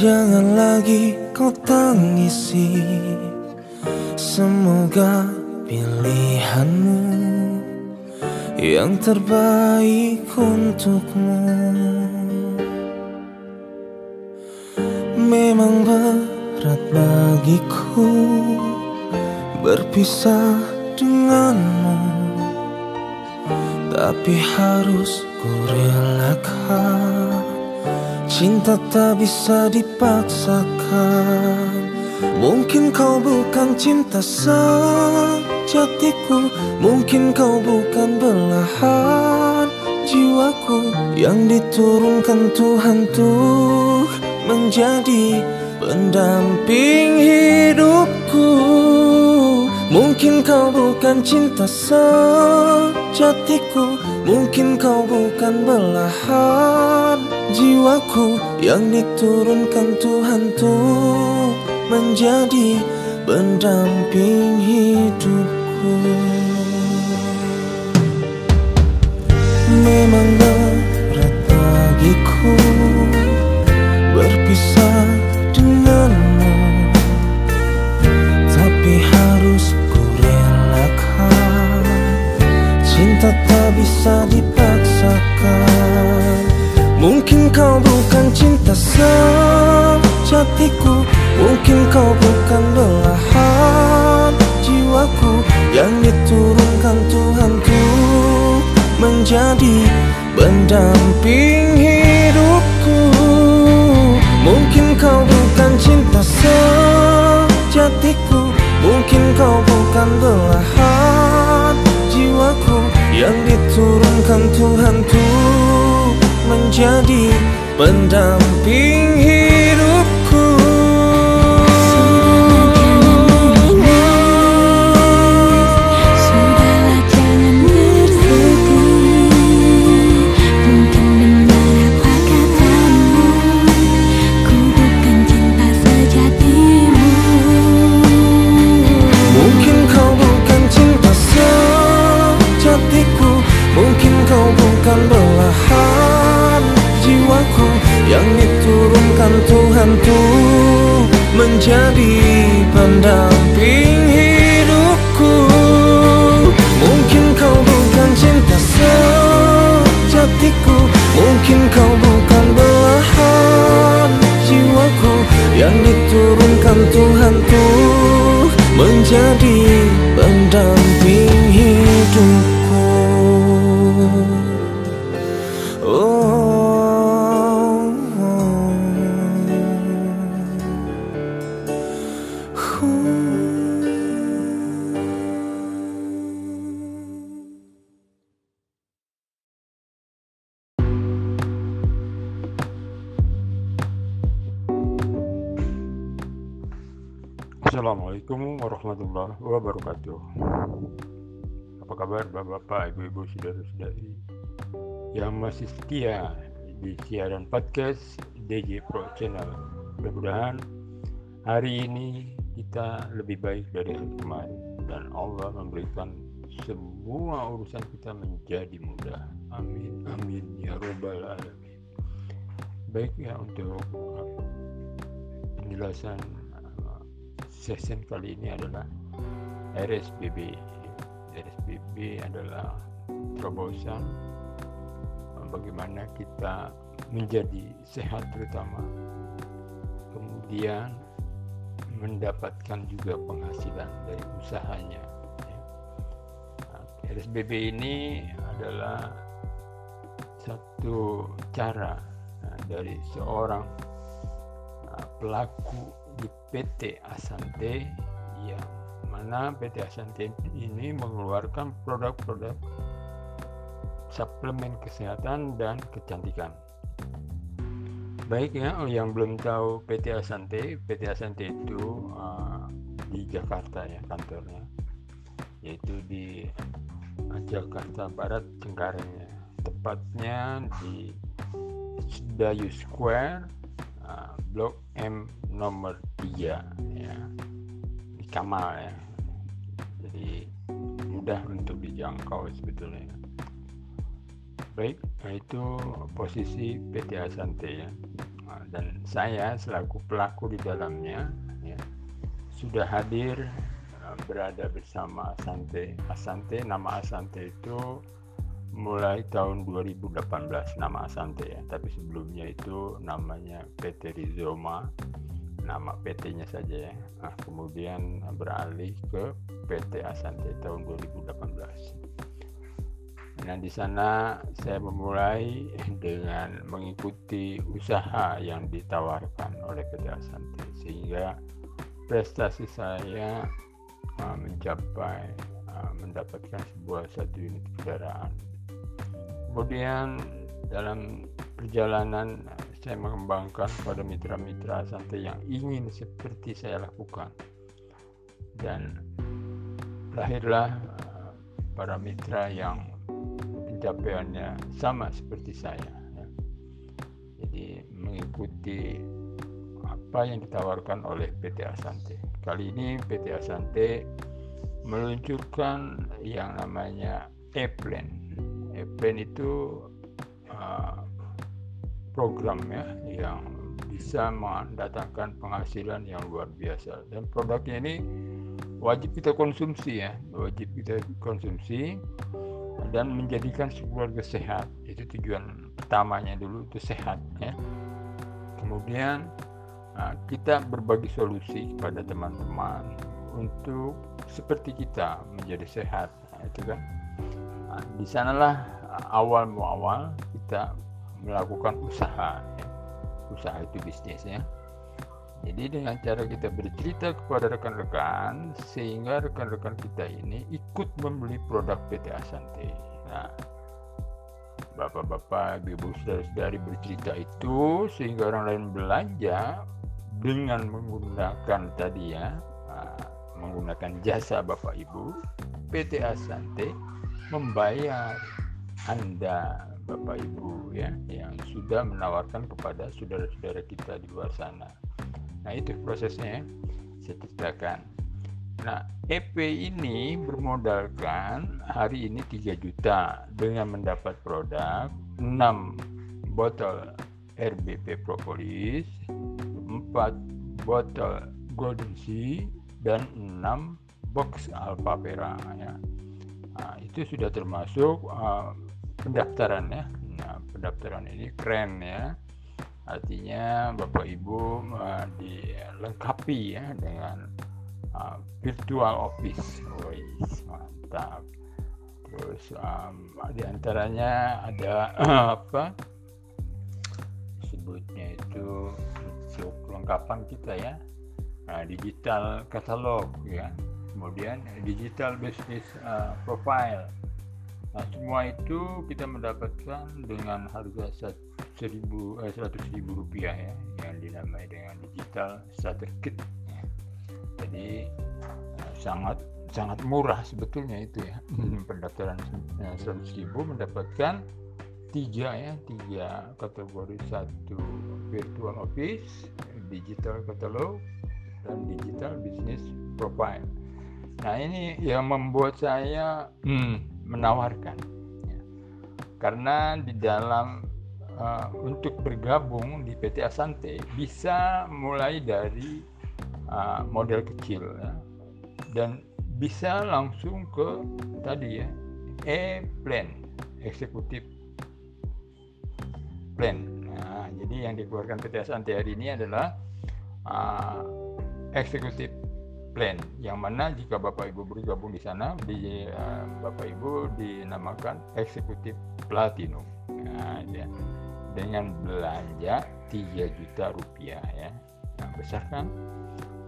Jangan lagi kau tangisi. Semoga pilihanmu Yang terbaik untukmu. Memang berat bagiku Berpisah denganmu. Tapi harus ku relakan Cinta tak bisa dipaksakan. Mungkin kau bukan cinta sejatiku. Mungkin kau bukan belahan jiwaku. Yang diturunkan Tuhan tuh menjadi pendamping hidupku. Mungkin kau bukan cinta sejatiku. Mungkin kau bukan belahan jiwaku Yang diturunkan Tuhan tuh menjadi pendamping hidupku. Memang berat bagiku berpisah denganmu Tapi harus ku relakan Cinta tak bisa dipaksakan Mungkin kau bukan cinta sejatiku. Mungkin kau bukan belahan jiwaku. Yang diturunkan Tuhan tuh menjadi pendamping hidupku. Mungkin kau bukan cinta sejatiku. Mungkin kau bukan belahan jiwaku. Yang diturunkan Tuhan tuh menjadi pendamping saudara-saudari yang masih setia di siaran podcast DJ Pro Channel. Mudah-mudahan hari ini kita lebih baik dari hari kemarin dan Allah memberikan semua urusan kita menjadi mudah. Amin, amin ya robbal alamin. Baik ya untuk uh, penjelasan uh, session kali ini adalah RSBB. RSBB adalah terobosan bagaimana kita menjadi sehat terutama kemudian mendapatkan juga penghasilan dari usahanya ya. RSBB ini adalah satu cara nah, dari seorang uh, pelaku di PT Asante yang mana PT Asante ini mengeluarkan produk-produk suplemen kesehatan dan kecantikan. Baik ya, yang belum tahu PT Asante, PT Asante itu uh, di Jakarta ya kantornya, yaitu di uh, Jakarta Barat Cengkareng ya. Tepatnya di Dayu Square, uh, Blok M nomor 3 ya di Kamal ya. Jadi mudah untuk dijangkau sebetulnya. Baik nah itu posisi PT Asante ya. Nah, dan saya selaku pelaku di dalamnya ya, sudah hadir uh, berada bersama Asante. Asante nama Asante itu mulai tahun 2018 nama Asante ya. Tapi sebelumnya itu namanya PT Rizoma nama PT-nya saja ya. Nah, kemudian beralih ke PT Asante tahun 2018 Nah, di sana saya memulai dengan mengikuti usaha yang ditawarkan oleh PT Asante sehingga prestasi saya uh, mencapai uh, mendapatkan sebuah satu unit kendaraan. Kemudian dalam perjalanan saya mengembangkan pada mitra-mitra Asante yang ingin seperti saya lakukan dan lahirlah uh, para mitra yang pencapaiannya sama seperti saya ya. jadi mengikuti apa yang ditawarkan oleh PT Asante. Kali ini PT Asante meluncurkan yang namanya E-Plan. E-Plan itu uh, program ya yang bisa mendatangkan penghasilan yang luar biasa. Dan produknya ini wajib kita konsumsi ya. Wajib kita konsumsi dan menjadikan keluarga sehat. Itu tujuan pertamanya dulu itu sehat ya kemudian nah, kita berbagi solusi kepada teman-teman untuk seperti kita menjadi sehat nah, itu kan. Nah, di sanalah awal muawal kita melakukan usaha ya. usaha itu bisnis ya jadi dengan cara kita bercerita kepada rekan-rekan sehingga rekan-rekan kita ini ikut membeli produk PT Asante. Nah, bapak-bapak, ibu saudara-saudari bercerita itu sehingga orang lain belanja dengan menggunakan tadi ya, nah, menggunakan jasa bapak ibu, PT Asante membayar anda bapak ibu ya yang sudah menawarkan kepada saudara-saudara kita di luar sana Nah itu prosesnya saya ceritakan. Nah EP ini bermodalkan hari ini 3 juta dengan mendapat produk 6 botol RBP Propolis, 4 botol Golden Sea dan 6 box Alpapera ya. Nah, itu sudah termasuk uh, pendaftaran ya. Nah, pendaftaran ini keren ya artinya Bapak Ibu uh, dilengkapi ya dengan uh, virtual office, Wih, mantap. Terus um, di antaranya ada uh, apa? Sebutnya itu untuk kelengkapan kita ya, uh, digital katalog ya, kemudian digital business uh, profile. Nah semua itu kita mendapatkan dengan harga seribu eh, seratus ribu rupiah ya yang dinamai dengan digital starter kit ya. jadi eh, sangat sangat murah sebetulnya itu ya. Pendaftaran eh, seratus ribu mendapatkan tiga ya tiga kategori. Satu virtual office digital catalog dan digital business profile. Nah ini yang membuat saya hmm, menawarkan ya. karena di dalam uh, untuk bergabung di PT Asante bisa mulai dari uh, model kecil ya, dan bisa langsung ke tadi ya e-plan eksekutif plan. Nah, jadi yang dikeluarkan PT Asante hari ini adalah uh, eksekutif plan. Yang mana jika Bapak Ibu bergabung di sana di uh, Bapak Ibu dinamakan eksekutif platinum. Nah, ya dengan belanja 3 juta rupiah ya. Nah, besar kan?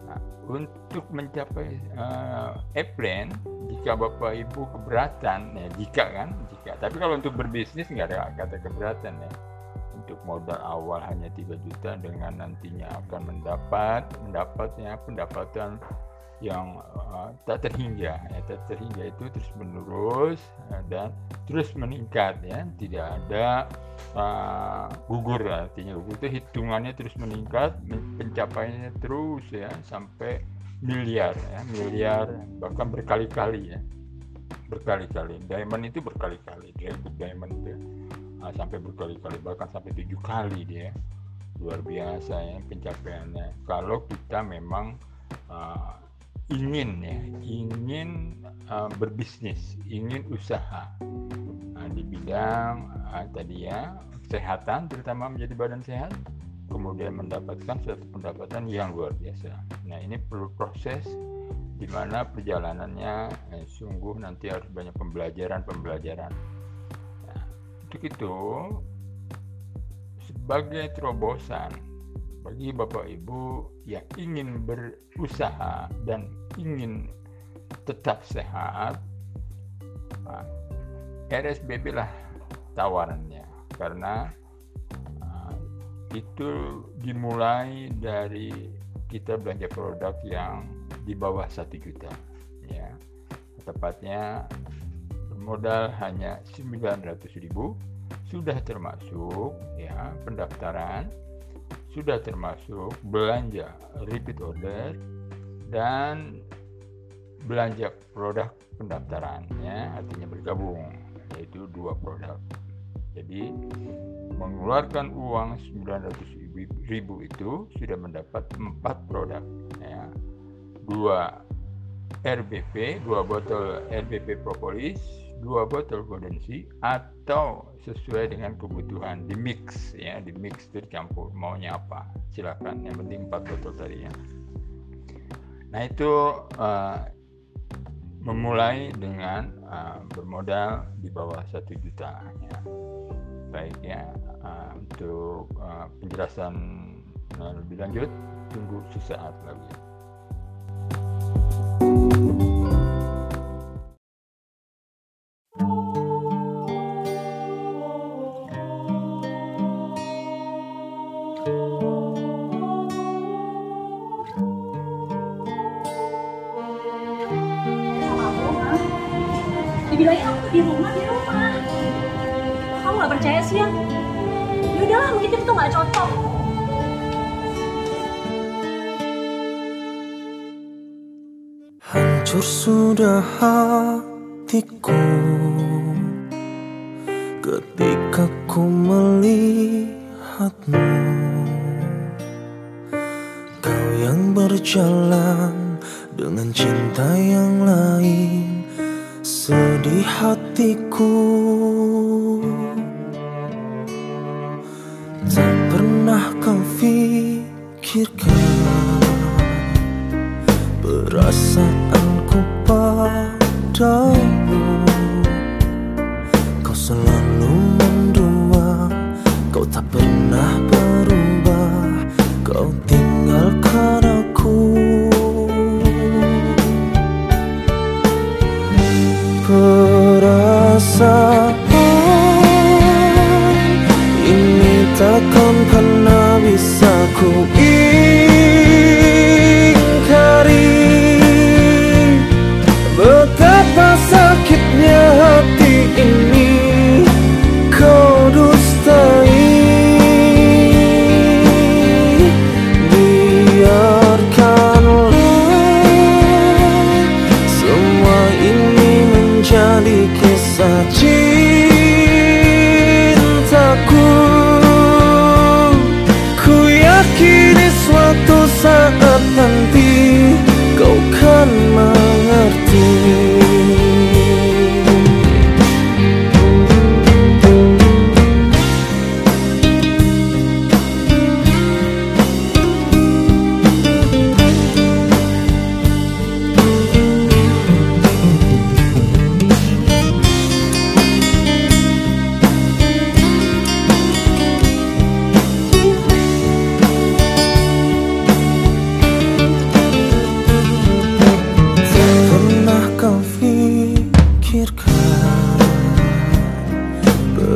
Nah, untuk mencapai uh, e-plan jika bapak ibu keberatan ya jika kan? Jika. Tapi kalau untuk berbisnis nggak ada kata keberatan ya. Untuk modal awal hanya 3 juta dengan nantinya akan mendapat mendapatnya pendapatan yang uh, tak terhingga ya. Tak terhingga itu terus menerus uh, dan terus meningkat ya. Tidak ada uh, gugur artinya gugur itu hitungannya terus meningkat pencapaiannya terus ya sampai miliar ya. Miliar bahkan berkali-kali ya. Berkali-kali. Diamond itu berkali-kali. Dia diamond itu uh, sampai berkali-kali bahkan sampai tujuh kali dia. Luar biasa ya pencapaiannya. Kalau kita memang uh, ingin ya ingin uh, berbisnis ingin usaha. Nah, di bidang uh, tadi ya kesehatan terutama menjadi badan sehat kemudian mendapatkan suatu pendapatan yang luar biasa. Nah ini perlu proses di mana perjalanannya eh, sungguh nanti harus banyak pembelajaran-pembelajaran nah, untuk itu sebagai terobosan bagi Bapak Ibu yang ingin berusaha dan ingin tetap sehat, nah, RSBB lah tawarannya. Karena uh, itu dimulai dari kita belanja produk yang di bawah satu juta ya. Tepatnya modal hanya 900 ribu sudah termasuk ya pendaftaran sudah termasuk belanja repeat order dan belanja produk pendaftarannya artinya bergabung yaitu dua produk. Jadi mengeluarkan uang 900 ribu itu sudah mendapat empat produk ya. Dua RBP dua botol RBP propolis dua botol kondensi atau sesuai dengan kebutuhan. Di mix ya di mix tercampur maunya apa? Silakan. Yang penting empat botol tadi ya. Nah itu uh, memulai dengan uh, bermodal di bawah satu juta ya. Baik ya. Uh, untuk uh, penjelasan lebih lanjut tunggu sesaat lagi dibilangin aku di rumah di rumah. Kamu nggak percaya sih ya? Ya udahlah mungkin itu nggak cocok. Hancur sudah hatiku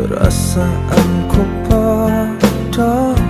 Rasa aku padamu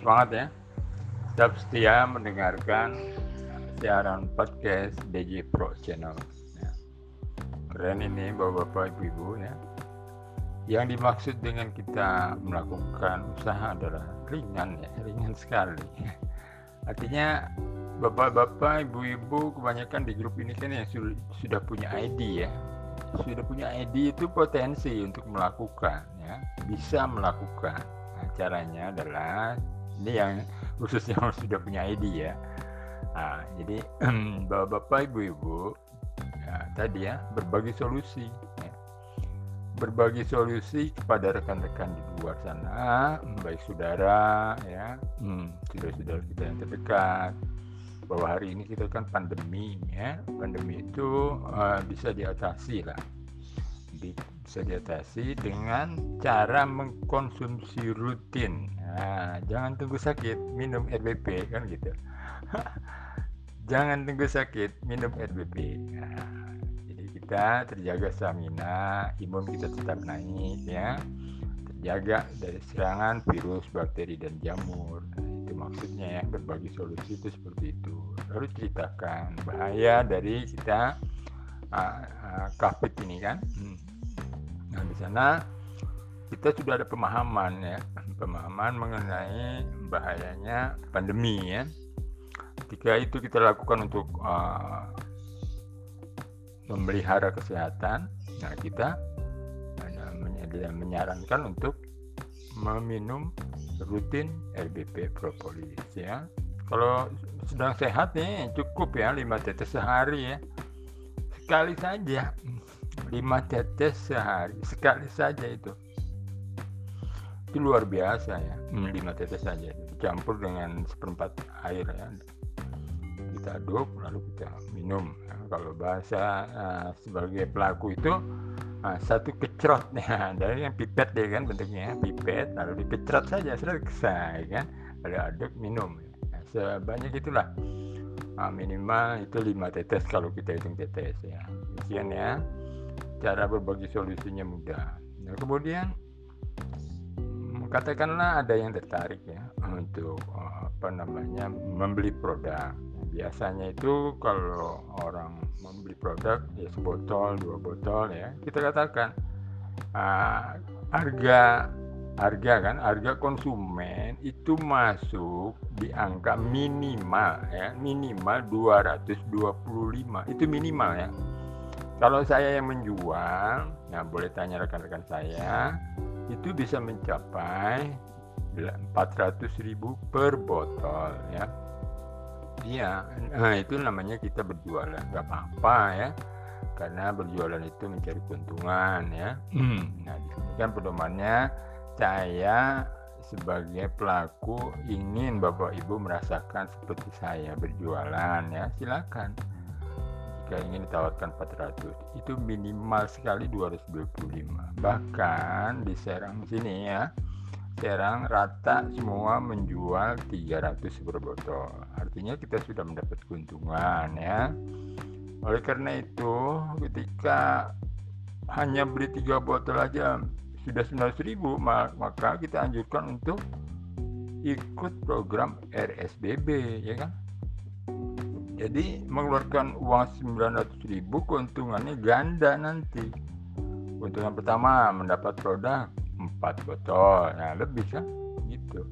semangat ya. Tetap setia mendengarkan siaran podcast DJ Pro Channel. Ya. Keren ini Bapak-bapak, Ibu-ibu ya. Yang dimaksud dengan kita melakukan usaha adalah ringan ya, ringan sekali. Artinya bapak-bapak, ibu-ibu kebanyakan di grup ini kan yang sudah punya ID ya. Sudah punya ID itu potensi untuk melakukan ya, bisa melakukan. Nah, caranya adalah ini yang khususnya sudah punya ID ya. Nah, jadi bapak-bapak, ibu-ibu ya, tadi ya berbagi solusi ya. berbagi solusi kepada rekan-rekan di luar sana baik saudara ya hmm, saudara-saudara kita yang terdekat bahwa hari ini kita kan pandemi ya pandemi itu uh, bisa diatasi lah bisa diatasi dengan cara mengkonsumsi rutin. Nah, jangan tunggu sakit minum RBP kan gitu. Jangan tunggu sakit minum RBP nah, jadi kita terjaga stamina imun kita tetap naik ya. Terjaga dari serangan virus bakteri dan jamur. Nah, itu maksudnya ya. Berbagi solusi itu seperti itu. Lalu ceritakan bahaya dari kita uh, uh, COVID ini kan? Hmm. Nah di sana kita sudah ada pemahaman ya. Pemahaman mengenai bahayanya pandemi ya. Ketika itu kita lakukan untuk uh, memelihara kesehatan nah kita menyarankan untuk meminum rutin RBP propolis ya. Kalau sedang sehat nih cukup ya 5 tetes sehari ya. Sekali saja 5 tetes sehari sekali saja itu. Itu luar biasa ya 5 tetes saja dicampur dengan seperempat air ya. Kita aduk lalu kita minum. Ya, kalau bahasa uh, sebagai pelaku itu uh, satu kecrot. Ya dari yang pipet ya kan bentuknya pipet lalu dikecrot saja sudah selesai kan. Lalu aduk minum. Ya, sebanyak itulah. Uh, minimal itu 5 tetes kalau kita hitung tetes ya. Demikian ya cara berbagi solusinya mudah. Nah kemudian katakanlah ada yang tertarik ya untuk apa namanya membeli produk. Biasanya itu kalau orang membeli produk ya sebotol dua botol ya kita katakan uh, harga harga kan harga konsumen itu masuk di angka minimal ya minimal 225 itu minimal ya kalau saya yang menjual ya boleh tanya rekan-rekan saya itu bisa mencapai 400.000 per botol ya Iya, nah itu namanya kita berjualan, nggak apa-apa ya, karena berjualan itu mencari keuntungan ya. Hmm. Nah, ini kan pedomannya saya sebagai pelaku ingin Bapak Ibu merasakan seperti saya berjualan ya, silakan. Jika ingin ditawarkan 400, itu minimal sekali 225. Bahkan di Serang sini ya, Serang rata semua menjual 300 per botol. Artinya kita sudah mendapat keuntungan ya. Oleh karena itu, ketika hanya beli tiga botol aja sudah 900 ribu, maka kita anjurkan untuk ikut program RSBB, ya kan? Jadi mengeluarkan uang 900 ribu, keuntungannya ganda nanti. Keuntungan pertama mendapat produk empat botol. Nah lebih kan? Gitu.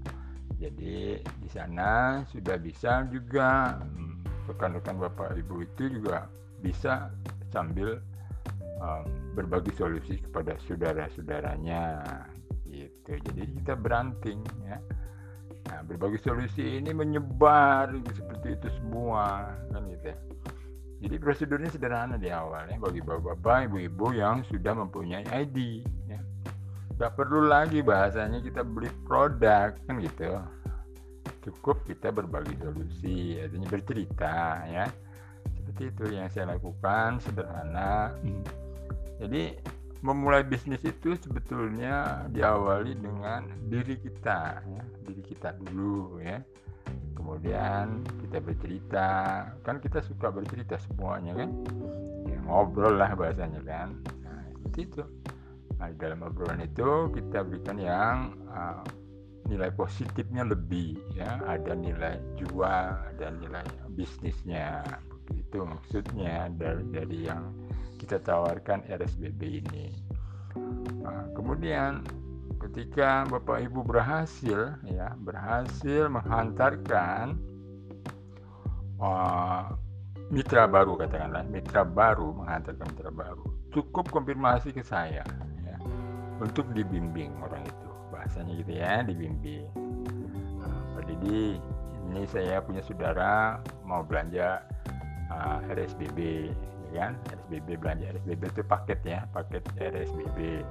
Jadi di sana sudah bisa juga hmm, rekan-rekan bapak ibu itu juga bisa sambil um, berbagi solusi kepada saudara-saudaranya. Gitu. Jadi kita beranting ya nah berbagi solusi ini menyebar seperti itu semua kan gitu ya. Jadi prosedurnya sederhana di awal ya bagi bapak-bapak, ibu-ibu yang sudah mempunyai ID nggak perlu lagi bahasanya kita beli produk kan gitu. Cukup kita berbagi solusi artinya bercerita ya. Seperti itu yang saya lakukan sederhana. Jadi memulai bisnis itu sebetulnya diawali dengan diri kita ya. Diri kita dulu ya. Kemudian kita bercerita. Kan kita suka bercerita semuanya kan? Ya, ngobrol lah bahasanya kan? Nah seperti itu. Nah dalam obrolan itu kita berikan yang uh, nilai positifnya lebih ya. Ada nilai jual dan nilai bisnisnya. Begitu maksudnya dari dari yang kita tawarkan RSBB ini. Nah, kemudian ketika Bapak Ibu berhasil ya berhasil menghantarkan uh, mitra baru katakanlah mitra baru menghantarkan mitra baru cukup konfirmasi ke saya ya, untuk dibimbing orang itu bahasanya gitu ya dibimbing nah, Pak Didi ini saya punya saudara mau belanja uh, RSBB kan? RSBB belanja RSBB itu paket ya paket RSBB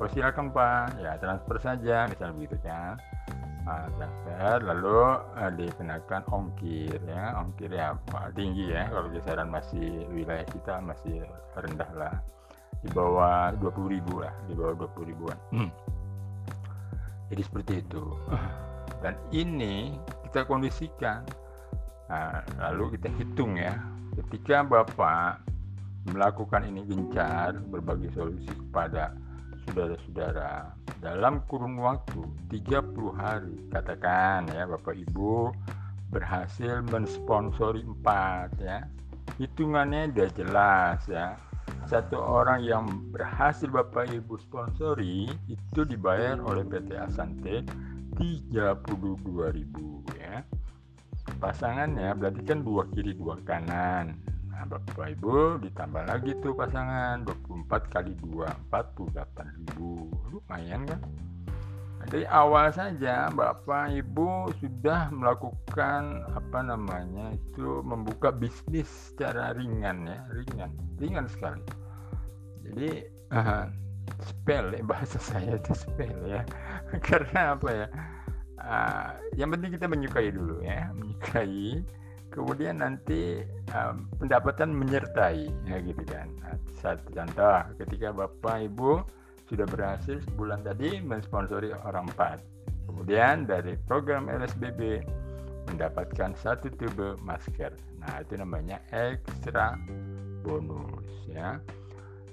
oh silakan pak. Ya transfer saja misalnya begitu kan nah, transfer lalu uh, dikenakan ongkir ya. Ongkir ya tinggi ya. Kalau kisaran masih wilayah kita masih rendah lah. Di bawah 20 ribu lah di bawah 20 ribuan. Hmm. jadi seperti itu. Dan ini kita kondisikan. Nah, lalu kita hitung ya. Ketika bapak melakukan ini gencar berbagi solusi kepada saudara-saudara dalam kurun waktu 30 hari. Katakan ya Bapak Ibu berhasil mensponsori empat ya. Hitungannya udah jelas ya. Satu orang yang berhasil Bapak Ibu sponsori itu dibayar oleh PT Asante 32.000 ya. Pasangannya berarti kan dua kiri dua kanan Nah, Bapak Ibu ditambah lagi tuh pasangan 24 kali 2 48 ribu. Lumayan kan? Nah, dari awal saja Bapak Ibu sudah melakukan apa namanya itu membuka bisnis secara ringan ya ringan ringan sekali. Jadi uh, spell ya bahasa saya itu spell ya. Karena apa ya? Uh, yang penting kita menyukai dulu ya menyukai kemudian nanti um, pendapatan menyertai ya gitu kan. Nah, satu contoh ketika bapak ibu sudah berhasil sebulan tadi mensponsori orang empat. Kemudian dari program LSBB mendapatkan satu tube masker. Nah itu namanya ekstra bonus ya.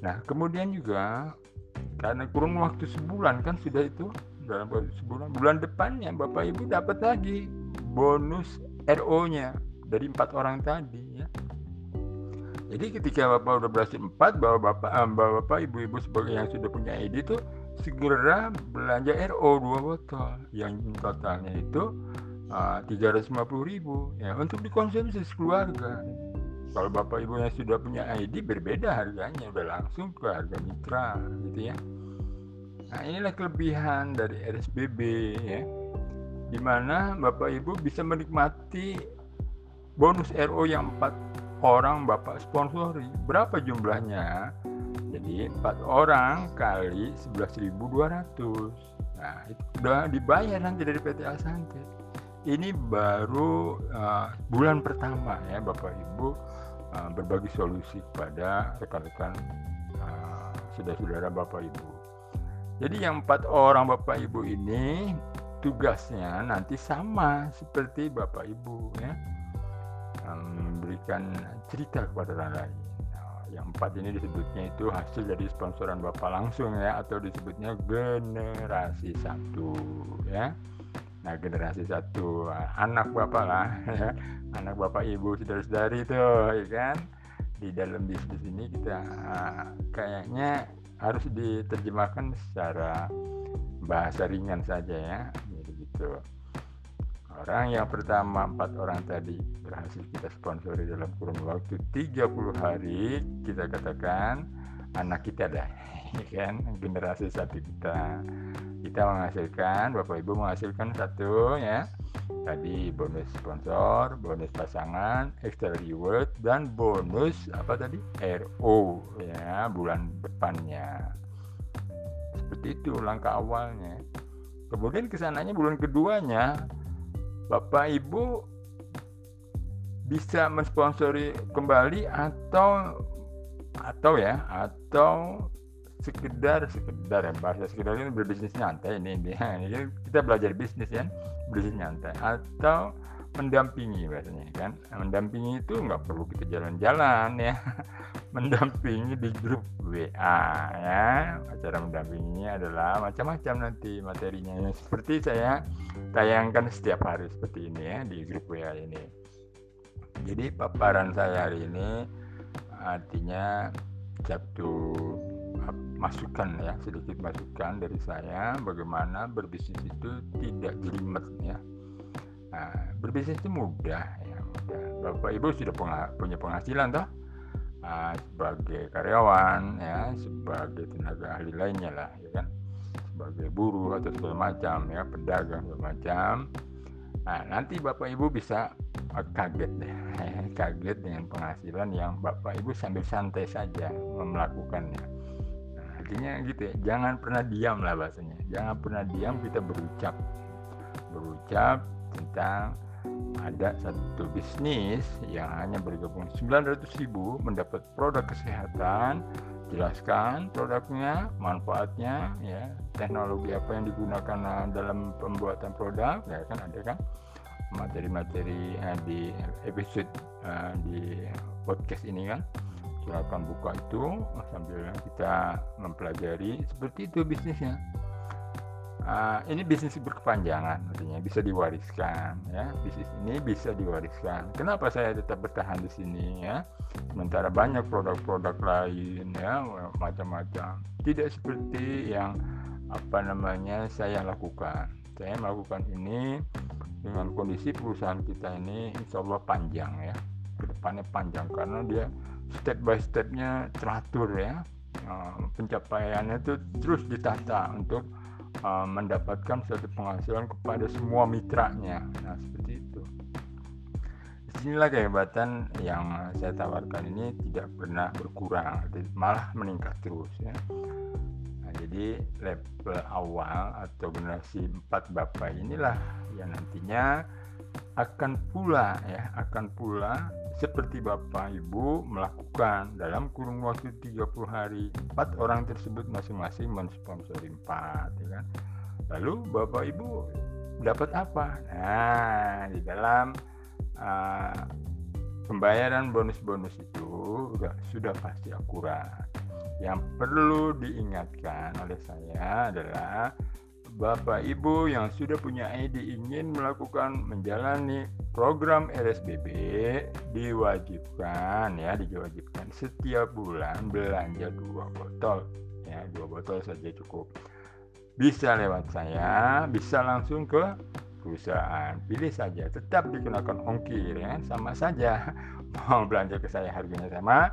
Nah kemudian juga karena kurun waktu sebulan kan sudah itu dalam sebulan bulan depannya bapak ibu dapat lagi bonus RO nya dari empat orang tadi ya. Jadi ketika bapak udah berhasil empat, bawa bapak, eh, bawa bapak, ibu-ibu sebagai yang sudah punya ID itu segera belanja RO dua botol yang totalnya itu ah, tiga ratus lima puluh ribu ya untuk dikonsumsi keluarga. Kalau bapak ibu yang sudah punya ID berbeda harganya, udah langsung ke harga mitra gitu ya. Nah inilah kelebihan dari RSBB ya, di mana bapak ibu bisa menikmati bonus RO yang empat orang bapak sponsori. Berapa jumlahnya? Jadi empat orang kali 11.200 nah itu udah dibayar nanti dari PT Asante ini baru uh, bulan pertama ya bapak ibu uh, berbagi solusi kepada rekan-rekan uh, saudara-saudara bapak ibu. Jadi yang empat orang bapak ibu ini tugasnya nanti sama seperti bapak ibu ya memberikan cerita kepada orang lain. Nah, yang empat ini disebutnya itu hasil dari sponsoran bapak langsung ya atau disebutnya generasi satu ya. Nah generasi satu anak bapak lah ya, anak bapak ibu saudara-saudari itu ya kan di dalam bisnis ini kita kayaknya harus diterjemahkan secara bahasa ringan saja ya gitu. Orang yang pertama empat orang tadi berhasil kita sponsori dalam kurun waktu 30 hari kita katakan anak kita dah kan? Generasi satu kita. Kita menghasilkan bapak ibu menghasilkan satu ya. Tadi bonus sponsor bonus pasangan extra reward dan bonus apa tadi? RO ya bulan depannya. Seperti itu langkah awalnya. Kemudian ke sananya bulan keduanya Bapak Ibu bisa mensponsori kembali atau atau ya atau sekedar sekedar ya bahasa sekedar ini berbisnis nyantai ini ini. Kita belajar bisnis ya bisnis nyantai. Atau mendampingi bahasanya kan? Mendampingi itu nggak perlu kita jalan-jalan ya. Mendampingi di grup WA ya. Acara mendampinginya adalah macam-macam nanti materinya ya. seperti saya tayangkan setiap hari seperti ini ya di grup WA ini. Jadi paparan saya hari ini artinya satu masukan ya sedikit masukan dari saya bagaimana berbisnis itu tidak jelimet ya Nah, berbisnis itu mudah ya mudah. Bapak Ibu sudah punya penghasilan toh? Nah, sebagai karyawan ya sebagai tenaga ahli lainnya lah ya kan? Sebagai buruh atau segala macam ya pedagang segala macam. Nah nanti bapak ibu bisa uh, kaget deh kaget dengan penghasilan yang bapak ibu sambil santai saja melakukannya. Nah, artinya gitu ya jangan pernah diam lah bahasanya. Jangan pernah diam kita berucap. Berucap tentang ada satu bisnis yang hanya bergabung 900 ribu mendapat produk kesehatan. Jelaskan produknya manfaatnya ya teknologi apa yang digunakan dalam pembuatan produk ya kan ada kan? Materi-materi uh, di episode uh, di podcast ini kan? Silakan buka itu sambil kita mempelajari seperti itu bisnisnya uh, ini bisnis berkepanjangan artinya bisa diwariskan ya. Bisnis ini bisa diwariskan. Kenapa saya tetap bertahan di sini ya? Sementara banyak produk-produk lain ya macam-macam. Tidak seperti yang apa namanya saya lakukan. Saya melakukan ini dengan kondisi perusahaan kita ini insya Allah panjang ya. Ke depannya panjang karena dia step by stepnya teratur ya. Pencapaiannya itu terus ditata untuk uh, mendapatkan suatu penghasilan kepada semua mitranya. Nah, seperti itu. Di sinilah kehebatan yang saya tawarkan ini tidak pernah berkurang, malah meningkat terus ya. Nah, jadi level awal atau generasi 4 Bapak inilah yang nantinya akan pula ya, akan pula seperti Bapak Ibu melakukan. Dalam kurun waktu 30 hari empat orang tersebut masing-masing mensponsori empat ya kan? Lalu Bapak Ibu dapat apa? Nah di dalam uh, pembayaran bonus-bonus itu sudah, sudah pasti akurat. Yang perlu diingatkan oleh saya adalah Bapak Ibu yang sudah punya ID ingin melakukan menjalani program RSBB diwajibkan ya diwajibkan. Setiap bulan belanja dua botol ya dua botol saja cukup. Bisa lewat saya bisa langsung ke perusahaan. Pilih saja tetap dikenakan ongkir ya sama saja. Mau belanja ke saya harganya sama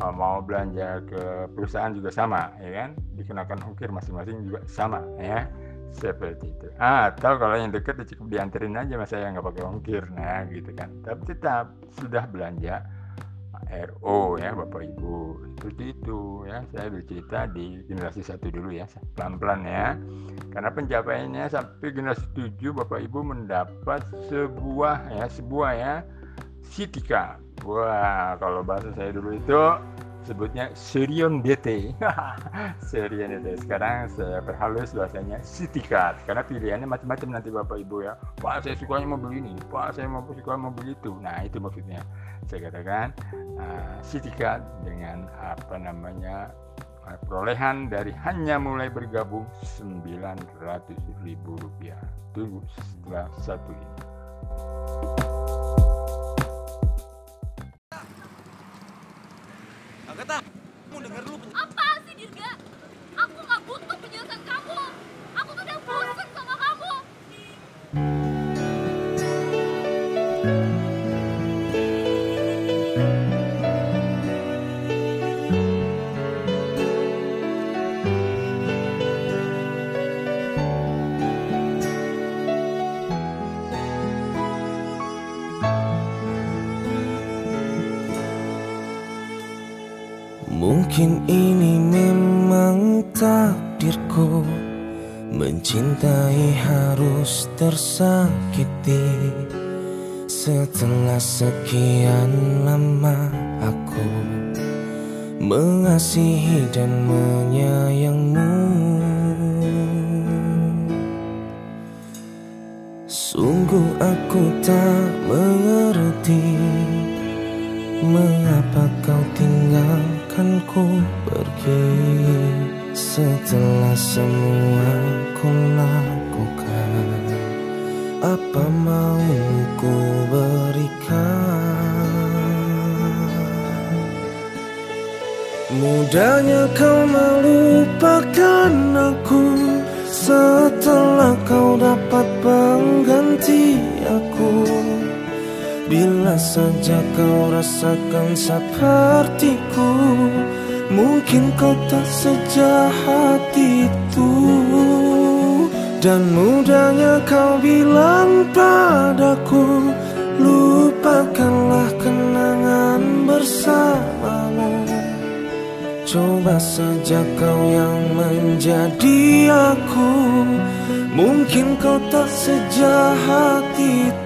mau belanja ke perusahaan juga sama ya kan? Dikenakan ongkir masing-masing juga sama ya seperti itu atau kalau yang dekat ya cukup dianterin aja mas. Saya nggak pakai ongkir. Nah gitu kan. Tapi tetap sudah belanja RO ya Bapak Ibu. Seperti itu ya. Saya bercerita di generasi satu dulu ya pelan-pelan ya. Karena pencapaiannya sampai generasi tujuh Bapak Ibu mendapat sebuah ya sebuah ya sitika wah kalau bahasa saya dulu itu sebutnya Serion DT Serion DT sekarang saya perhalus bahasanya Card karena pilihannya macam-macam nanti Bapak Ibu ya. Pak saya sukanya mobil ini. Pak saya mau suka mobil itu. Nah itu maksudnya. Saya katakan uh, City Card dengan apa namanya uh, perolehan dari hanya mulai bergabung 900 ribu rupiah. Tunggu setelah satu ini Kagak tak. Kamu denger lu. Apa sih Dirga? Aku nggak butuh penjelasan kamu. Aku tuh udah bosan sama kamu. Mungkin ini memang takdirku. Mencintai harus tersakiti. Setelah sekian lama aku mengasihi dan menyayangmu. Sungguh aku tak mengerti Mengapa kau tinggalkanku pergi Setelah semua ku lakukan. Apa mau ku berikan? Mudahnya kau melupakan aku. Setelah kau dapat pengganti aku Bila saja kau rasakan sepertiku. Mungkin kau tak sejahat itu. Dan mudahnya kau bilang padaku Lupakanlah kenangan bersamamu. Coba saja kau yang menjadi aku. Mungkin kau tak sejahat itu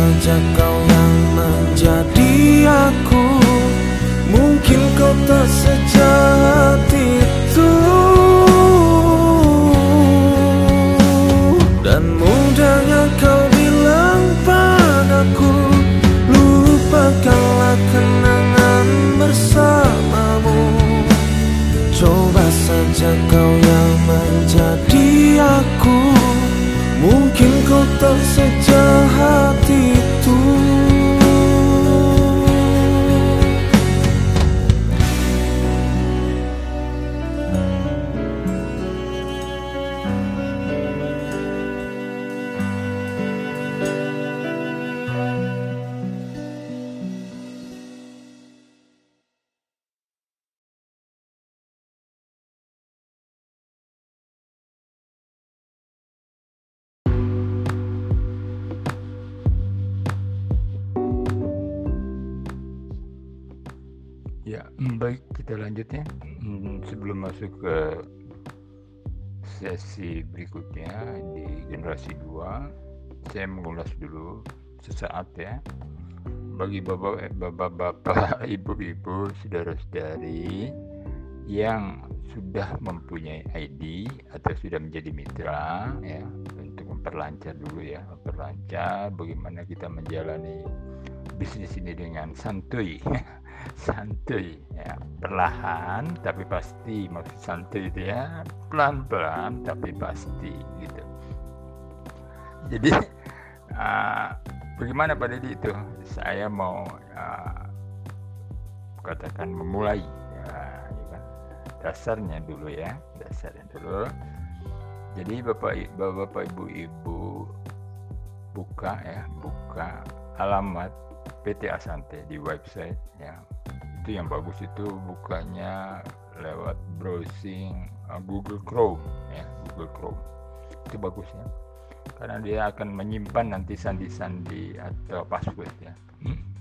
Coba saja kau baik kita lanjut ya. Mm, Sebelum masuk ke sesi berikutnya di generasi 2, saya mengulas dulu sesaat ya. Bagi bapak, eh, bapak-bapak, ibu-ibu, saudara-saudari yang sudah mempunyai ID atau sudah menjadi mitra ya untuk memperlancar dulu ya memperlancar bagaimana kita menjalani bisnis ini dengan santuy santuy ya. Perlahan tapi pasti. Maksud santuy itu ya pelan-pelan tapi pasti gitu. Jadi ah, bagaimana pada itu? Saya mau ah, katakan memulai ya, ya kan? dasarnya dulu ya dasarnya dulu. Jadi bapak i- bapak ibu ibu buka ya buka alamat PT Asante di website ya itu yang bagus itu bukanya lewat browsing uh, Google Chrome ya Google Chrome. Itu bagusnya. Karena dia akan menyimpan nanti sandi-sandi atau password ya.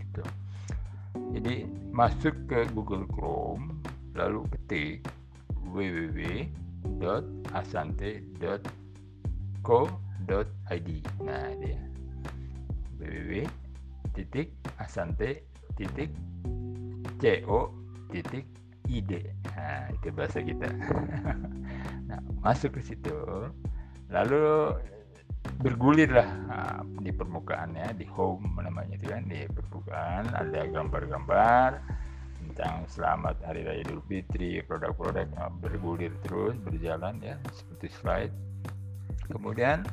Gitu. Jadi masuk ke Google Chrome lalu ketik www.asante.co.id nah dia. www titik asante titik co titik id nah itu bahasa kita. Nah masuk ke situ. Lalu bergulirlah nah, di permukaannya di home namanya itu kan di permukaan. Ada gambar-gambar tentang selamat hari raya Idul Fitri produk-produk bergulir terus berjalan ya seperti slide. Kemudian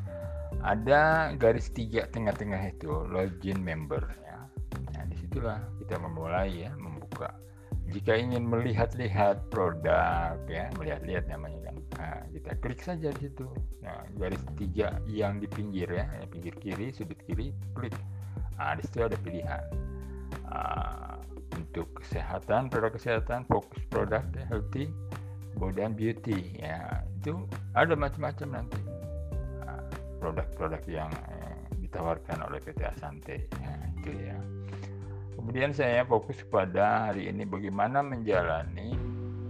ada garis tiga tengah-tengah itu login member ya. Nah, di situlah kita memulai ya membuka. Jika ingin melihat-lihat produk ya, melihat-lihat namanya kan. Nah, kita klik saja di situ. Nah, garis tiga yang di pinggir ya, ya pinggir kiri, sudut kiri, klik. Nah, di situ ada pilihan. Uh, untuk kesehatan, produk kesehatan, fokus produk ya, healthy, kemudian beauty ya itu ada macam-macam nanti produk-produk yang eh, ditawarkan oleh PT Asante ya, itu ya. Kemudian saya fokus pada hari ini bagaimana menjalani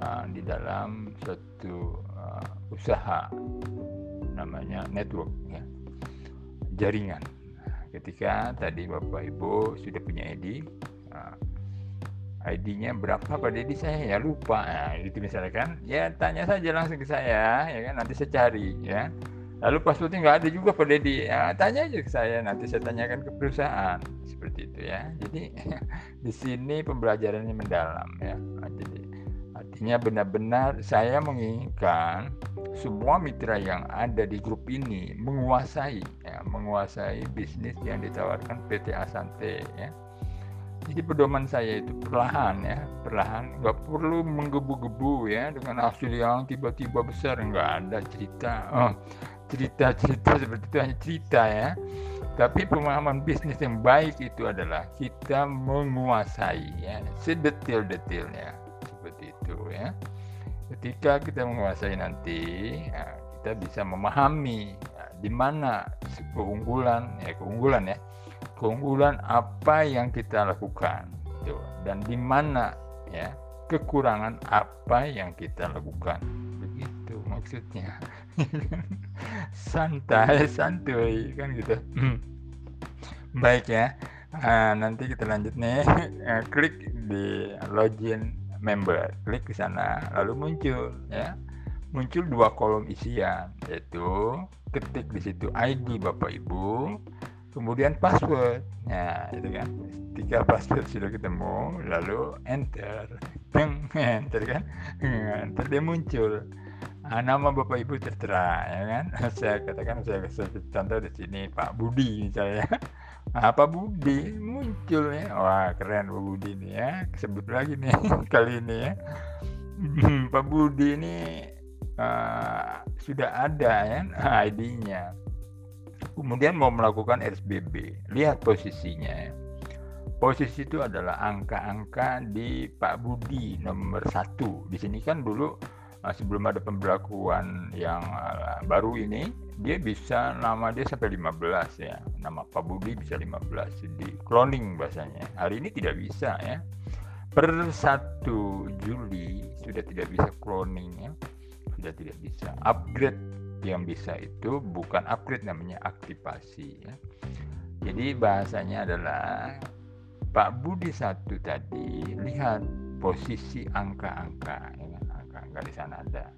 uh, di dalam suatu uh, usaha namanya network ya. jaringan. ketika tadi Bapak Ibu sudah punya ID, uh, ID-nya berapa Pak Dedi saya ya lupa. Nah, itu misalnya kan, ya tanya saja langsung ke saya, ya kan nanti saya cari ya Lalu passwordnya nggak ada juga Pak Dedi. Ya, tanya aja ke saya, nanti saya tanyakan ke perusahaan. Seperti itu ya. Jadi di sini pembelajarannya mendalam ya. Jadi artinya benar-benar saya menginginkan semua mitra yang ada di grup ini menguasai ya, menguasai bisnis yang ditawarkan PT Asante ya. Jadi pedoman saya itu perlahan ya, perlahan, nggak perlu menggebu-gebu ya dengan hasil yang tiba-tiba besar, nggak ada cerita. Oh, cerita-cerita seperti itu hanya cerita ya tapi pemahaman bisnis yang baik itu adalah kita menguasai ya. Sedetil-detilnya seperti itu ya. Ketika kita menguasai nanti ya, kita bisa memahami ya, di mana keunggulan ya keunggulan ya. Keunggulan apa yang kita lakukan itu dan di mana ya kekurangan apa yang kita lakukan. Begitu maksudnya santai santuy kan gitu. Hmm. baik ya uh, nanti kita lanjut nih. Uh, klik di login member klik ke sana lalu muncul ya. Muncul dua kolom isian yaitu ketik di situ ID Bapak Ibu kemudian password. Nah itu kan. Ketika password sudah ketemu lalu enter. Enter kan. Enter dia muncul nama bapak ibu tertera ya kan? Saya katakan saya kasih contoh di sini Pak Budi misalnya. Pak Budi? Muncul ya. Wah keren Pak Budi ini ya. Sebut lagi nih kali ini ya. Pak Budi ini uh, sudah ada ya ID-nya kemudian mau melakukan SBB lihat posisinya posisi itu adalah angka-angka di Pak Budi nomor satu. Di sini kan dulu sebelum ada pemberlakuan yang uh, baru ini dia bisa nama dia sampai 15 ya. Nama Pak Budi bisa 15 di cloning bahasanya. Hari ini tidak bisa ya. Per 1 Juli sudah tidak bisa cloning ya. Sudah tidak bisa. Upgrade yang bisa itu bukan upgrade namanya aktivasi ya. Jadi bahasanya adalah Pak Budi satu tadi lihat posisi angka-angka sana ada.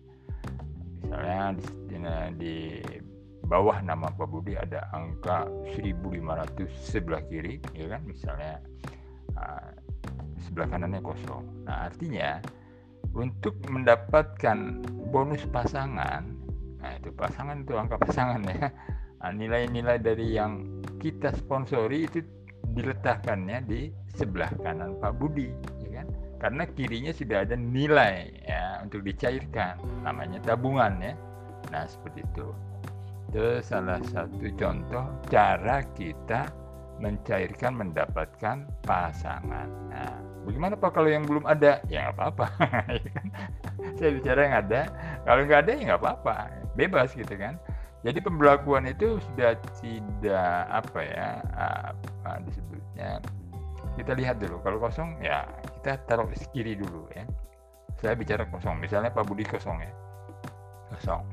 Misalnya di, di, di bawah nama Pak Budi ada angka 1500 sebelah kiri ya kan? Misalnya uh, sebelah kanannya kosong. Nah artinya untuk mendapatkan bonus pasangan nah itu pasangan itu angka pasangan ya. Nah, nilai-nilai dari yang kita sponsori itu diletakkannya di sebelah kanan Pak Budi karena kirinya sudah ada nilai ya untuk dicairkan namanya tabungan ya nah seperti itu itu salah satu contoh cara kita mencairkan mendapatkan pasangan. Nah, bagaimana Pak kalau yang belum ada? Ya nggak apa-apa. Ya kan? Saya bicara yang ada. Kalau nggak ada ya nggak apa-apa. Bebas gitu kan. Jadi pembelakuan itu sudah tidak apa ya apa disebutnya. Kita lihat dulu. Kalau kosong ya kita taruh kiri dulu ya. Saya bicara kosong. Misalnya Pak Budi kosong ya. Kosong.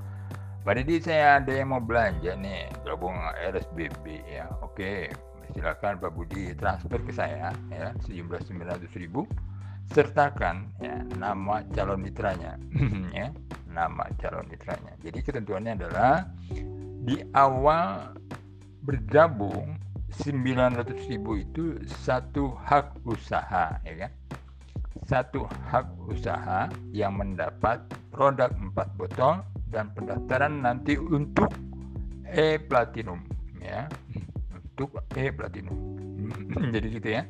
Pak Didi saya ada yang mau belanja nih gabung RSBB ya. Oke, silakan Pak Budi transfer ke saya ya sejumlah 900 ribu sertakan ya nama calon mitranya ya nama calon mitranya jadi ketentuannya adalah di awal bergabung 900 ribu itu satu hak usaha ya kan satu hak usaha yang mendapat produk 4 botol dan pendaftaran nanti untuk E Platinum ya. Untuk E Platinum jadi gitu ya.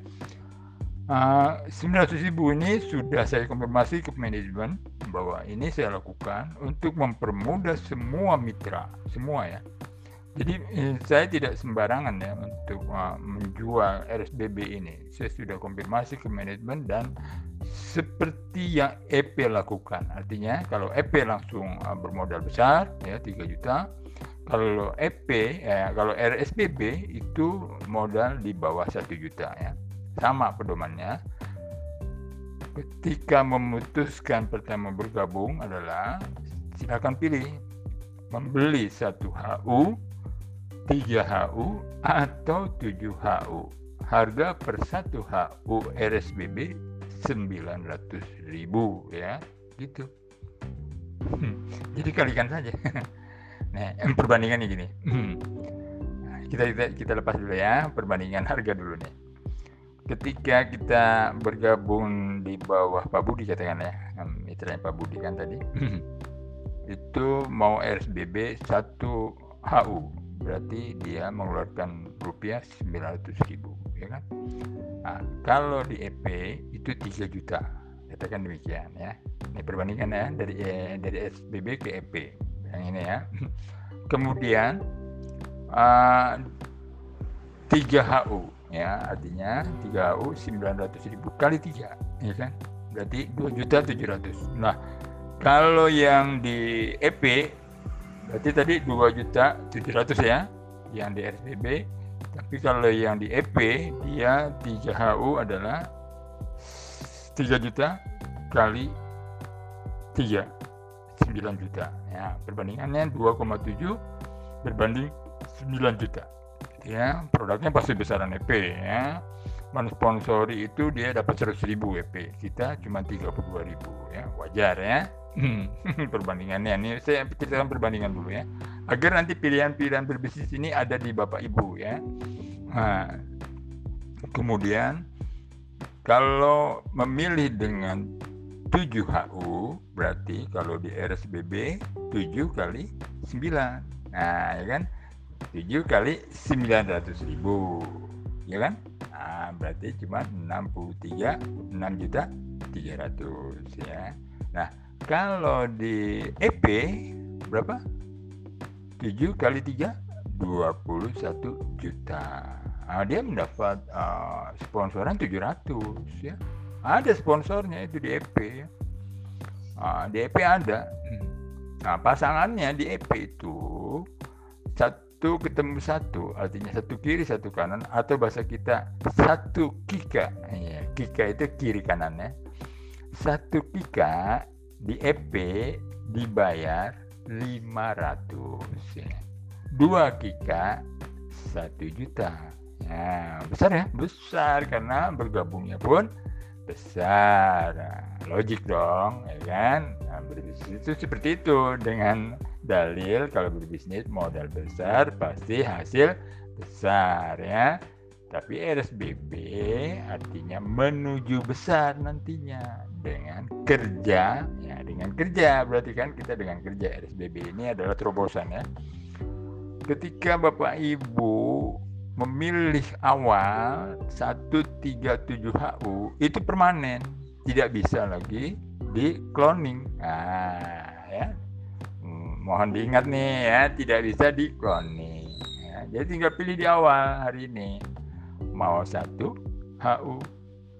Uh, 900 ribu ini sudah saya konfirmasi ke manajemen bahwa ini saya lakukan untuk mempermudah semua mitra, semua ya. Jadi eh, saya tidak sembarangan ya untuk uh, menjual RSBB ini. Saya sudah konfirmasi ke manajemen dan seperti yang EP lakukan. Artinya kalau EP langsung uh, bermodal besar ya 3 juta, kalau EP ya kalau RSBB itu modal di bawah 1 juta ya sama pedomannya ketika memutuskan pertama bergabung adalah silakan pilih membeli satu HU 3 HU atau 7 HU harga per satu HU RSBB 900 ribu ya. Gitu. Hmm, jadi kalikan saja. Nah perbandingannya gini. Hmm. nah, kita, kita kita lepas dulu ya perbandingan harga dulu nih. Ketika kita bergabung di bawah Pak Budi katakan ya mitranya Pak Budi kan tadi. Itu mau RSBB 1 HU berarti dia mengeluarkan rupiah 900 ribu ya kan? Nah, kalau di EP itu 3 juta. Katakan demikian ya. Ini perbandingan ya dari eh, dari SBB ke EP yang ini ya. Kemudian uh, 3 HU ya. Artinya 3U 900 ribu kali 3 ya kan? Berarti 2 juta 700 nah kalau yang di EP berarti tadi 2 juta 700 ya yang di RSBB tapi kalau yang di EP dia 3HU adalah 3 juta kali 3 9 juta. Ya perbandingannya 2,7 berbanding 9 juta. Ya produknya pasti besaran EP ya. Mensponsori itu dia dapat 100 ribu EP kita cuma 32 ribu ya. Wajar ya perbandingannya ini saya ceritakan perbandingan dulu ya. Agar nanti pilihan-pilihan berbisnis ini ada di bapak ibu ya. Nah, kemudian kalau memilih dengan 7 HU berarti kalau di RSBB 7 kali 9 nah ya kan? 7 kali 900 ribu ya kan? Nah, berarti cuma 63 6 juta 300 ya. Nah kalau di EP berapa? 7 kali 3 21 juta. Nah, dia mendapat uh, sponsoran 700 ya. Ada sponsornya itu di EP ya. Nah, di EP ada. Nah pasangannya di EP itu satu ketemu satu artinya satu kiri satu kanan atau bahasa kita satu kika. Ya, kika itu kiri kanannya. Satu kika di EP dibayar 500 ya. dua kika satu juta. Ya besar ya? Besar karena bergabungnya pun besar. Nah, logik dong ya kan? Nah, berbisnis itu seperti itu. Dengan dalil kalau berbisnis modal besar pasti hasil besar ya. Tapi RSBB artinya menuju besar nantinya dengan kerja ya dengan kerja. Berarti kan kita dengan kerja RSBB ini adalah terobosan ya. Ketika Bapak Ibu memilih awal 137HU itu permanen. Tidak bisa lagi di cloning nah ya. Mohon diingat nih ya. Tidak bisa di cloning ya. jadi tinggal pilih di awal hari ini. Mau satu HU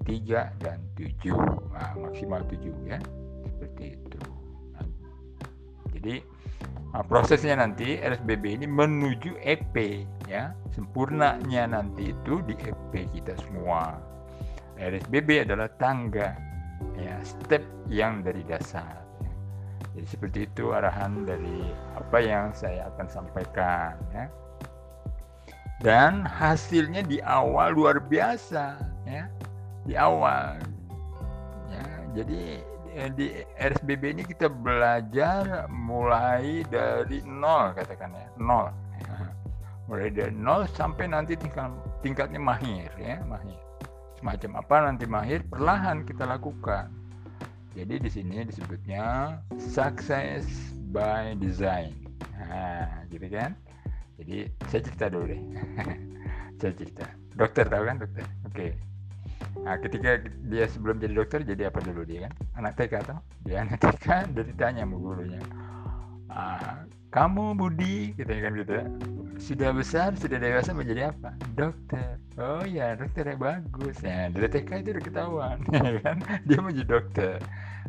3 dan 7 nah, maksimal 7 ya. Seperti itu. Nah, jadi nah, prosesnya nanti RSBB ini menuju EP ya. Sempurnanya nanti itu di EP kita semua. RSBB adalah tangga ya step yang dari dasar. Jadi seperti itu arahan dari apa yang saya akan sampaikan ya. Dan hasilnya di awal luar biasa ya di awal. Ya jadi eh, di RSBB ini kita belajar mulai dari nol katakan ya nol. Mulai dari nol sampai nanti tingkat tingkatnya mahir ya mahir. Semacam apa nanti mahir perlahan kita lakukan. Jadi di sini disebutnya success by design. Nah gitu kan? Jadi saya cerita dulu deh. Saya cerita. Dokter tahu kan dokter? Oke. okay. Nah ketika dia sebelum jadi dokter jadi apa dulu dia kan? Anak TK atau dia anak TK dari tanya sama gurunya. Ah, kamu Budi gitu kan gitu. Ya. sudah besar sudah dewasa menjadi apa? Dokter. Oh ya dokter yang bagus. Ya dari TK itu udah ketahuan ya kan? Dia mau jadi dokter.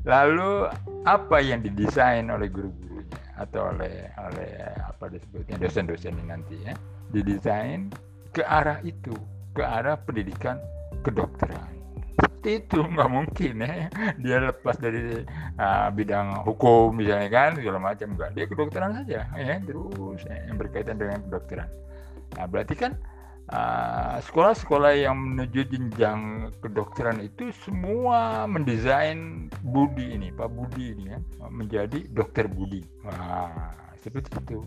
Lalu apa yang didesain oleh guru-guru atau oleh oleh apa disebutnya dosen-dosen nanti ya? Didesain ke arah itu ke arah pendidikan kedokteran. Seperti itu nggak mungkin ya. Dia lepas dari uh, bidang hukum misalnya kan segala macam. Enggak dia kedokteran saja ya terus ya, yang berkaitan dengan kedokteran. Nah berarti kan sekolah sekolah-sekolah yang menuju jenjang kedokteran itu semua mendesain Budi ini Pak Budi ini ya menjadi dokter Budi. Wah seperti itu.